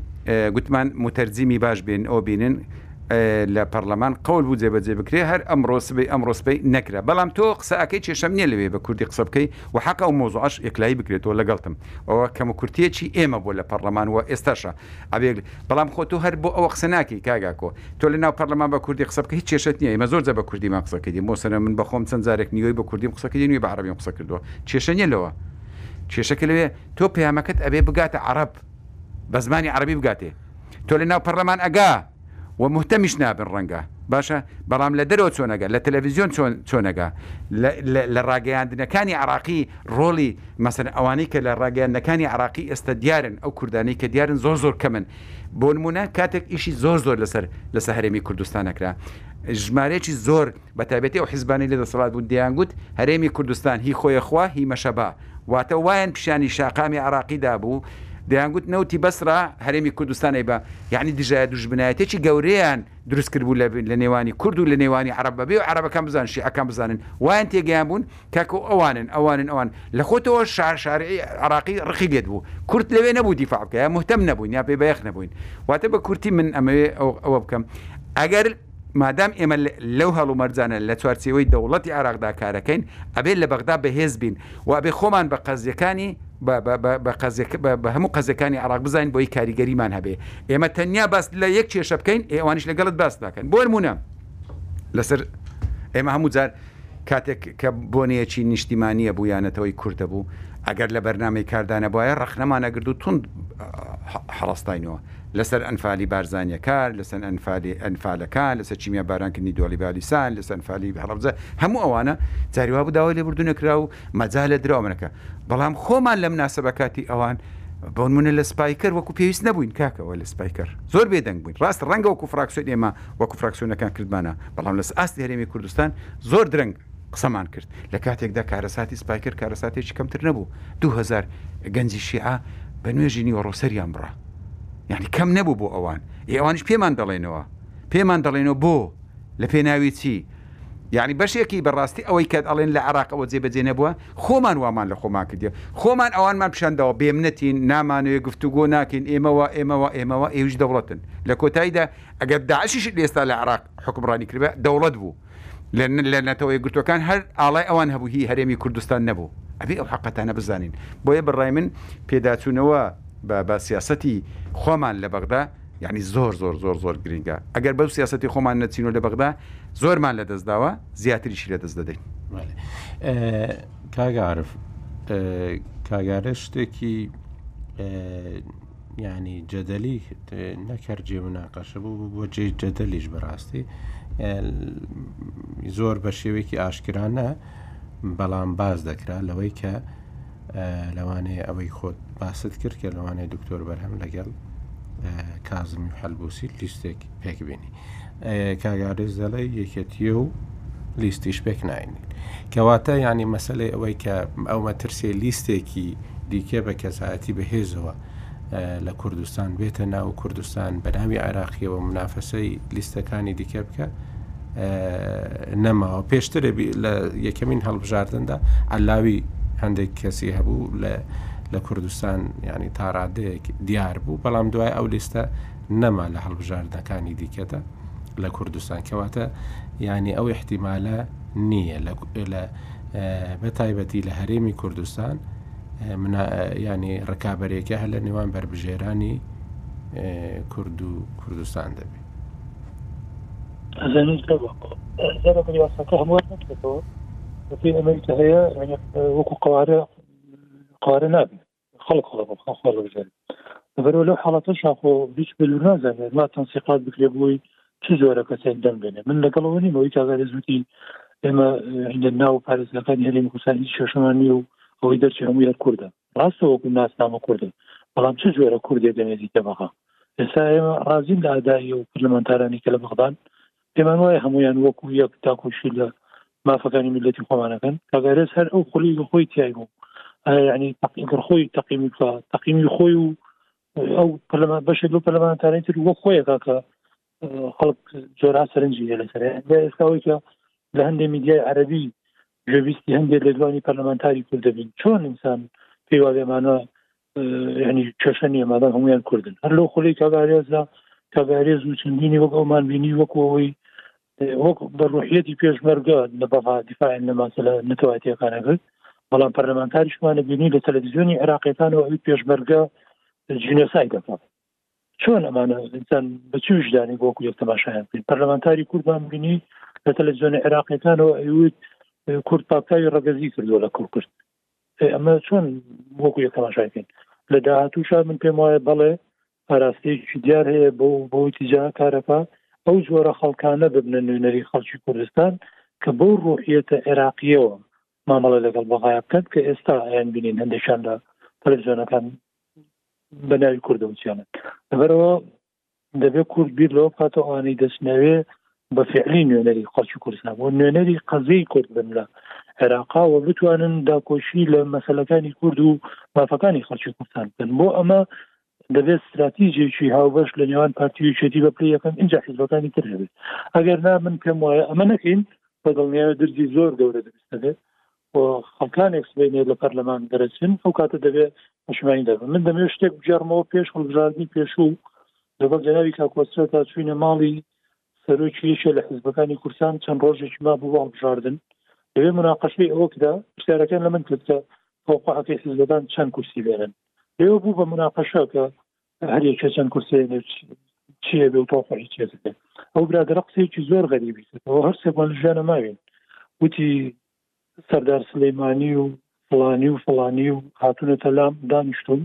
گوتمان موتەرجیمی باش بێنن ئەوە بینن لە پەرلەمان قەول بوو جێبەجێ بکرێ هەر ئەمڕۆ سبەی ئەمڕۆ سبەی نەکرا بەڵام تۆ قسە ئەکەی کێشەم نییە لەوێ بە کوردی قسە بکەی و حەقە ئەو مۆزوعەش یەکلایی بکرێتەوە لەگەڵتم ئەوە کەموکورتییەکی ئێمە بووە لە پەرلەمان و ئێستاشە ئەبێ بەڵام خۆ تۆ هەر بۆ ئەوە قسە ناکەی کاک ئاکۆ تۆ لەناو پەرلەمان بە کوردی قسە بکە هیچ کێشەت نییە ئێمە زۆر جار بە کوردیمان قسە کردین بۆ سەرە من بەخۆم چەند جارێک نیوەی بە کوردیم قسە کردین نوێ بە عەرەبیم قسە کردووە کێشە نییە لەوە کێشەکە لەوێ تۆ پەیامەکەت ئەبێ بگاتە عەڕەب بە زمانی عەڕەبی بگاتێ تۆ لە ناو پەڕلەمان ئەگا و موهتەمیش نابن ڕەنگە باشە بەڵام لە دەرەوە چۆن ئەگا لە تەلەڤیزیۆن چۆن چۆن ئەگا لە ڕاگەیاندنەکانی عەڕاقی ڕۆڵی مەسەن ئەوانەی کە لە ڕاگەیاندنەکانی عەڕاقی ئێستە دیارن ئەو کوردانەی کە دیارن زۆر زۆر کەمن بۆ نموونە کاتێک ئیشی زۆر زۆر لەسەر لەسە هەرێمی کوردستان ئەکرا ژمارەیەکی زۆر بە تایبەتی ئەو حیزبانەی لە دەسەڵات بوون دەیانگوت هەرێمی کوردستان هی خۆیە خوا هی مەشەبا واتە وایان پیشانی شاقامی عەراقی دابوو دەیانگوت نەوتی بەسرە هەرێمی کوردستان ئەی بە یەعنی دژایە دوژمنایەتێکی گەورەیان دروست کردبوو لە لە نێوانی کورد و لە نێوانی عەرەب بە بێ عەرەبەکان بزان شیعەکان بزانن وایان تێگەیان بوون کاکۆ ئەوانن ئەوانن ئەوان لە خۆتەوە شا شارعی عەراقی ڕقی لێت بوو کورد لەوێ نەبوو دیفاع بکە یا موهتەم نەبووین یا پێ بایەخ نەبووین واتە بە کورتی من ئەمەوێ ئەو ئەوە بکەم ئەگەر مادام ئێمە لەو هەڵومەرجانە لە چوارچێوەی دەوڵەتی عێراقدا کارەکەین، ئەبێ لە بەغدا بەهێز بین و ئەبێ خۆمان بە قەزیەکانی بە هەموو قەزیەکانی عێراق بزانین بۆی کاریگەریمان هەبێ. ئێمە تەنیا باس لە یەک کێشە بکەین ئێوانیش لەگەڵت باس ناکەن. بۆنموونە لەسەر ئێمە هەموو جار. کاتێک کە بۆنەیەکی نیشتیمانیە بوو یا نەتەوەی کوردە بوو ئەگەر لە بەرنامەی کاردا نەبوایە ڕەخنەمان ئەگرت و توند هەڵەستاینەوە لەسەر ئەنفالی بارزانیە کار لەسەر ئەنفالی ئەنفالەکان لەسەر چیمیا بارانکردنی دۆڵی بالیسان لەسەر ئەنفالی هەڵەبجە هەموو ئەوانە جاری وابوو داوای لێبوردونە کرا و مەجالە درا منەکە بەڵام خۆمان لە مناسەبەکاتی ئەوان بۆنمونە لە سپایکەر وەکو پێویست نەبووین کاکەوە لە سپایکەر زۆر بێدەنگ بووین ڕاست ڕەنگە وەکو فراکسیۆن ئێمە وەک فراکسیۆنەکان کردمانە، بەڵام لەسەر ئاستی هەرێمی کوردستان زۆر درەنگ قسەمان کرد، لە کاتێکدا کارەساتی سپایکەر کارەساتێکی کەمتر نەبوو، دوو هەزار گەنجی شیعە بە نوێژی نیوەڕۆ سەریان بڕا، یانی کەم نەبوو بۆ ئەوان، ئێ ئەوانیش پێمان دەڵێنەوە، پێمان دەڵێنەوە بۆ؟ لە پێناوی چی؟ یانی بەشێکی بە ڕاستی ئەوەی کە ئەڵێن لە عێراق ئەوە جێبەجێ نەبووە، خۆمان وامان لە خۆمان کردیە، خۆمان ئەوانمان پیشان داوە بێمنەتین، نامانەوێت، گفتوگۆ ناکەین، ئێمە وا، ئێمە وا، ئێمە وا، ئێوەیش دەوڵەتن، لە کۆتاییدا. ئەگەر داعشیش لەئێستا لەعێراق حوکمڕانی کردبا دەوڵەت بوو لە لە نەتەوە یەکگرتووەکان هەر ئاڵای ئەوان هەبوو هی هەرێمی کوردستان نەبوو ئەبێ ئەو حەقیقەتانە بزانین بۆیە بەڕای من پێداچوونەوە بە بە سیاسەتی خۆمان لە بەغدا یەعنی زۆر زۆر زۆر زۆر گرینگە ئەگەر بەو سیاسەتی خۆمان نەچین و لە بەغدا زۆرمان لەدەست داوە زیاتریشی لەدەست دەدەین. کاک عارف کاک ئارەش شتێکی یانی جەدەلی نەک هەر جێ مناقەشە بوو بۆ جێ جەدەلیش بەڕاستی زۆر بە شێوەیەکی ئاشکرانە بەڵام باز دەکرا لەوەی کە لەوانەیە ئەوەی خۆت باست کرد کە لەوانەیە دکتۆر بەرهەم لەگەڵ کازمی حلبوسی لیستێک پێکبینی کاک ئارێز دەڵێ یەکێتیە و لیستیش پێک ناینی کەواتە ینی مەسلەی ئەوەی کە ئەو مەترسێ لیستێکی دیکە بە کەسایەتی بەهێزەوە لە کوردستان بێتە ناو کوردستان بە ناوی عراقیەوە منافەسەی لیستەکانی دیکە بکە نەماوە پێشترە لە یەکەمین هەڵبژاردندا ئەلاوی هەندێک کەسی هەبوو لە لە کوردستان ینی تاڕادەیەک دیار بوو بەڵام دوای ئەو لیستە نەما لە هەڵبژاردنەکانی دیکەدا لە کوردستان کەواتە یانی ئەو احتیمالە نییە لە بەتایبەتی لە هەرێمی کوردستان ینی ڕکابەرێکە هە لە نێوان بربژێرانی کورد و کوردستان دەبێت یاساکە هەمووان نکرێتەوە بەپی ئەمەریکا هەیە وەکو قوارە قوارە نابێت خەڵک خۆ بەخۆ خۆ بگزێن بەرەوە لەو حاڵەتە شاخۆ هیچ بل نازانێت ما تەنسیقات بکرێ بووی چ جۆرە کەسێک دەم بێنێ من لەگەڵەوە نیمەوەی تازاری زوتی ئێمە لە ناو پارێزگەکانی هەرێمی کوردستان هیچ شەشەمان نیە و ئەوەی دەرچی هەموو یار کوردە ڕاستەوەکو ناسنامە کوردە بەڵام چ جۆرە کوردێ دەمێنی دەبغا ئێستا ئێمە ڕازین لە ئادایی و پەرلەمانتارانی کە لە بەغدان پێمان وایە هەموویان وەکو یەک داکۆکی لە مافەکانی میلەتی خۆمانەکەن کاگارێز هەر ئەو خولی لە خۆی تای بوو ینی تەقیگەر خۆی تەقیمی بکە تەقیمی خۆی و ئەو پەلەمان بەشێک لەو پەلەمانتانەی تر وە خۆیەکە کە خەڵک جۆرا سەرنجی لە سەر ئێستاەوەی کە لە هەندێک میدیای عەربی گوێبیستی هەندێک لەگوانی پەرلەمانتاری کورد دەبین چۆن ئینسان پێیواێمانە یعنی کێشە نیە مادام هەمویان کوردن هەر لۆ خۆلی کابارێزە کابارێز و چندینی وەک ئەومان بینی وەکەوەی وەک بە ڕوحەتی پێشمەرگە لە بەغا دیفاعن لە ماسەلە نەتەواتیەکانە کرد بەڵام پەرلەمانتاریشمانە بینی لە تەلەڤزیۆنی عێراقیەکانەوە ئەوی پێشمەرگە جینۆسای دەکات چۆن ئەمانە ئینسان بە چ وژدانی بۆکو یەک تەماشایان بکەین پەرلەمانتاری کوردمان بینی لە تەلەزیۆنە عێراقیەکانەوە ئەیوت کورد پاکتاوی ڕگەزی کردووە لە کوڕکرد ئەمە چۆن وەکو یە تەماشاکەین لە داهاتووشا من پێم وایە بەڵێ پاراستەیەکی دیار هەیە بۆ بۆ تیجا کارەکە ئەو جۆرە خەڵکانە ببنە نوێنەری خەڵکی کوردستان کە بۆ ڕۆحیەتە عێراقیەوە مامەڵە لەگەڵ بەغایە بکەن کە ئێستا ئەیان بینین هەندێکشان لە تەلەزیۆنەکان بە ناوی کوردەوتیانە لەبەرەوە دەبێت کورد بیر لەوە بکاتەوە ئەوانەی دەچنەوێ بە فعلی نوێنەری خەڵکی کوردستان بۆ نوێنەری قەزیی کورد بن لە عێراقا و بتوانن داکۆشی لە مەسلەکانی کورد و مافەکانی خەڵکی کوردستان بن بۆ ئەمە دەبێت استراتیجێکی هاوبەش لە نێوان پارتیویچێتی بە پلی یەکەم اینجا حیزبەکانی تر هەبێت ئەگەر نا من پێم وایە ئەمە نەکەین بە دڵنیاوە درزی زۆر گەورە دەبێت و خەڵکانێک سبەینێ لە پەرلەمان دەرەچن ئەو کاتە دەبێ پشمانی دەبن من دەمێ شتێک بگەڕمەوە پێش هەڵبژاردننی پێشوو لەگەڵ جەناوی کاکۆسرە تا چوینە ماڵی سەرۆکی یەکێ لە حزبەکانی کوردستان چەند ڕۆژێکی ما بوو هەڵبژاردن لەوێ مناقەشەی ئەوە کرا پرسیارەکان لە من کرد کە فۆقعەکەی حزبەکان چەند کورسی بێنن لێوە بوو بە مناقەشە کە هەر یەکێ چەند کورسەیە لێ چیە بێ و تۆ خۆی چێ ئەو برادرە قسەیەکی زۆر غەریبی کردەوە هەر سێکمان ژیانە ماوین وتی سەردار سلەیمانی و فڵانی و فڵانی و هاتونەتە لام دانیشتون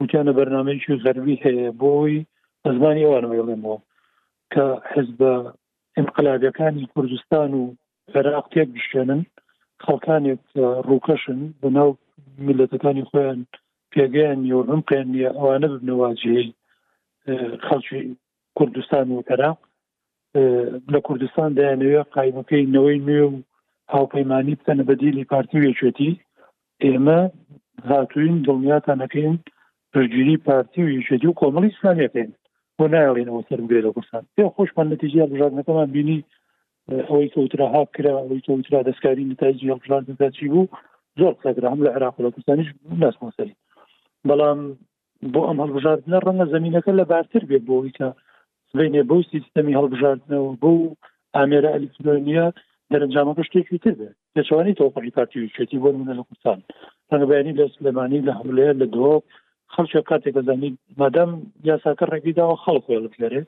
وتیانە بەرنمەیەکی غەربی هەیە بۆی بە زمانی ئەوانەوە بڵێمەوە کە حزبە انقلابەکانی کوردستان و عێراق تێک بشکێنن خەڵکانێک ڕووکەشن بە ناو میلەتەکانی خۆیان پێگەیان نیە و عمقیان نیە ئەوانە ببنەواجهی خەڵکی کوردستان و عێراق لە کوردستان دایانەوێ قایمەکەی نەوەی نوێ و هاوپەیمانانی بکەنە بەدیلی پارتی وێچێتی ئێمە هاتوین دڵنیاتانەکەین پشگیری پارتی و یشێتی و کۆمەڵی ئسلامیەکەین بۆ نایڵێنەوە سەرگێ لە کوردستان پێ خۆشمان نەتیجیا بژاردنەکەمان بینی ئەوەی کە وترا هاک کرا ئەوەی کە وترا دەستکاری نتایجی هەڵبژاردندا چی بوو زۆر قسەکرا هەم لە عێراق و لە کوردستانیش ناسمان سەری بەڵام بۆ ئەم هەڵبژاردنە ڕەنگە زمینەکە لە بارتر بێت بۆ ئەوی کە سبینێ بۆ سیستەمی هەڵبژاردنەوە بۆ ئامێرە ئەلیکترۆنیە دەرەنجامەکە شتێکی تر بێت پێچەوانەی تەوقعی پارتی و یەکێتی بۆ نمونە لە کوردستان ڕەنگە بەیانی لە سلێمانی لە هەولێر لە دهۆک خەڵکێک کاتێک دەزانیت مادام یاساکە ڕێگەی داوە خەڵک وێڵت لێرێ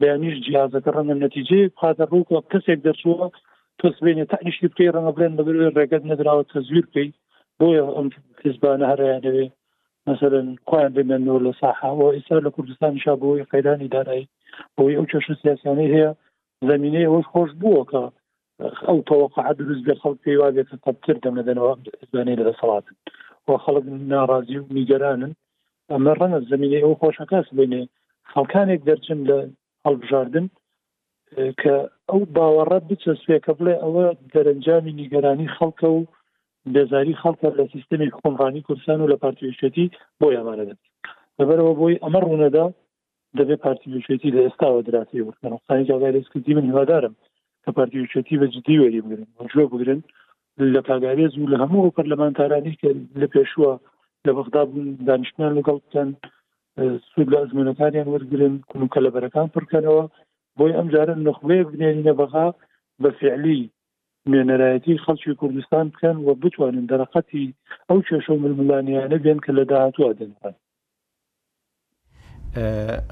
بەیانیش جیازەکە ڕەنگە نەتیجەیەک بخاتە ڕووک وە کەسێک دەرچووە تۆ سبێنێ تەنیشتی بکەی ڕەنگە بڵێن بەبێ ڕێگەت نەدراوە تەزویر بکەی بۆیە ئەم حزبانە هەرایانەوێ مەسەرەن خۆیان بمێنەوە لە ساحەوە ئیستا لە کوردستانی شا بۆی قەیرانی دارایی بۆی ئەو کێشە سیاسیانەی هەیە زمینەی ئەوەش خۆش بووە کە ئەو تەوەقع دروست بێ خەڵک پێی وابێت کە قەتر دەمەدەنەوە دانێ لە دەسەڵاتن و خەڵک ناڕازی و نیگەرانن ئەمە ڕەنە زمینی ئەو خۆشەکەس بێنێ خەڵکانێک دەرچن لە هەڵبژاردن کە ئەو باوەڕە بچەسوێ کە بڵێ ئەوە دەرەنجامی نیگەرانی خەڵکە و بێزاری خەڵکە لە سیستمی حکومڕانی کوردستان و لە پارتیشێتی بۆ یامانەدەن لەبەرەوە بۆی ئەمە ڕوونەدا دەبێ پارتی یەکێتی لە ئێستاوە دراتی وکەن قسانی کاگای لەسکردی من هیوادارم کە پارتی یەکێتی بە جدی وەری بگرن گوێ بگرن لە کاگارێز و لە هەموو پەرلەمانتارانی کە لە پێشووە لە بەغدا بوون دانیشتیان لەگەڵ بکەن سوود لە ئەزمونەکانیان وەرگن کونکە لە بەرەکان پڕکەنەوە بۆی ئەم جارە نخبەیە بنێنینە بەغا بە فعلی نوێنەرایەتی خەڵکی کوردستان بکەن و بتوانن دەرەقەتی ئەو کێشە و ململانیانە بێن کە لە داهاتوە دەنوان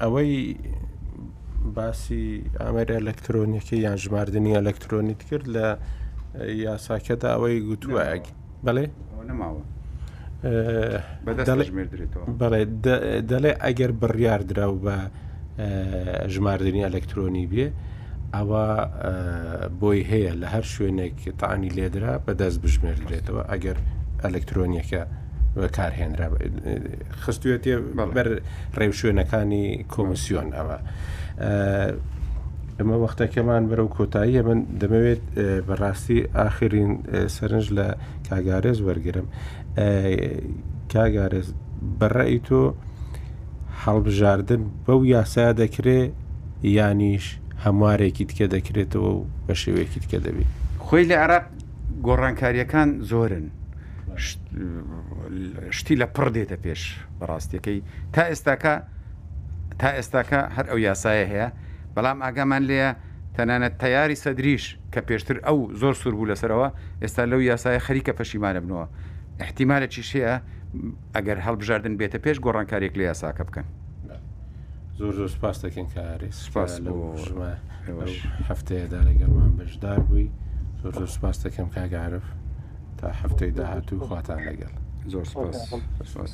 ئەوەی باسی ئامێرە ئەلەکترۆنیەکە یان ژماردنی ئەلەکترۆنیت کرد لە یاساکەدا ئەوەی گوتووە بەڵێ نەماوە بەڵێ دەڵێ ئەگەر بڕیار درا و بە ژماردنی ئەلەکترۆنی بێ ئەوە بۆی هەیە لە هەر شوێنێک تاانی لێدرا بەدەست بژمێردرێتەوە ئەگەر ئەلەکترۆنیەکە بەکارهێنرا خستوێتێ بەر ڕێوشوێنەکانی کۆمسیۆن ئەوە. ئەمە وەختەکەمان بەرە و کۆتاییە من دەمەوێت بەڕاستی ئاخرین سەرنج لە کاگارێز وەرگرم کاگارێز بەڕێی تۆ هەڵبژاردن بەو یاسا دەکرێ یانیش هەموارێکی تکە دەکرێتەوە و بە شێوەیەکی تکە دەبێت خۆی لە عراق گۆڕانکاریەکان زۆرن شتی لە پڕ دێتە پێش بە ڕاستیەکەی تا ئێستاکە تا ئێستاکە هەر ئەو یاسایە هەیە بەڵام ئاگامان لێە تەنانەت تیاری سەدریش کە پێشتر ئەو زۆر سوور بوو لەسەرەوە ئێستا لەو یاسایە خەریکە پەشیمانە بنەوە احتیمالە چیشەیە ئەگەر هەڵبژاردن بێتە پێش گۆڕانکاریەک لە یاساکە بکەن. زۆر زۆر سپاس دەکەین کە سپاس لەو ژمە هەفتەیەدا لەگەڵمان بەشدار بووی زۆر زۆر سپاس دەکەم کاگەعرف تا هەفتەی داهاتوو خواتان لەگەڵ زۆر سپاس. سپاس.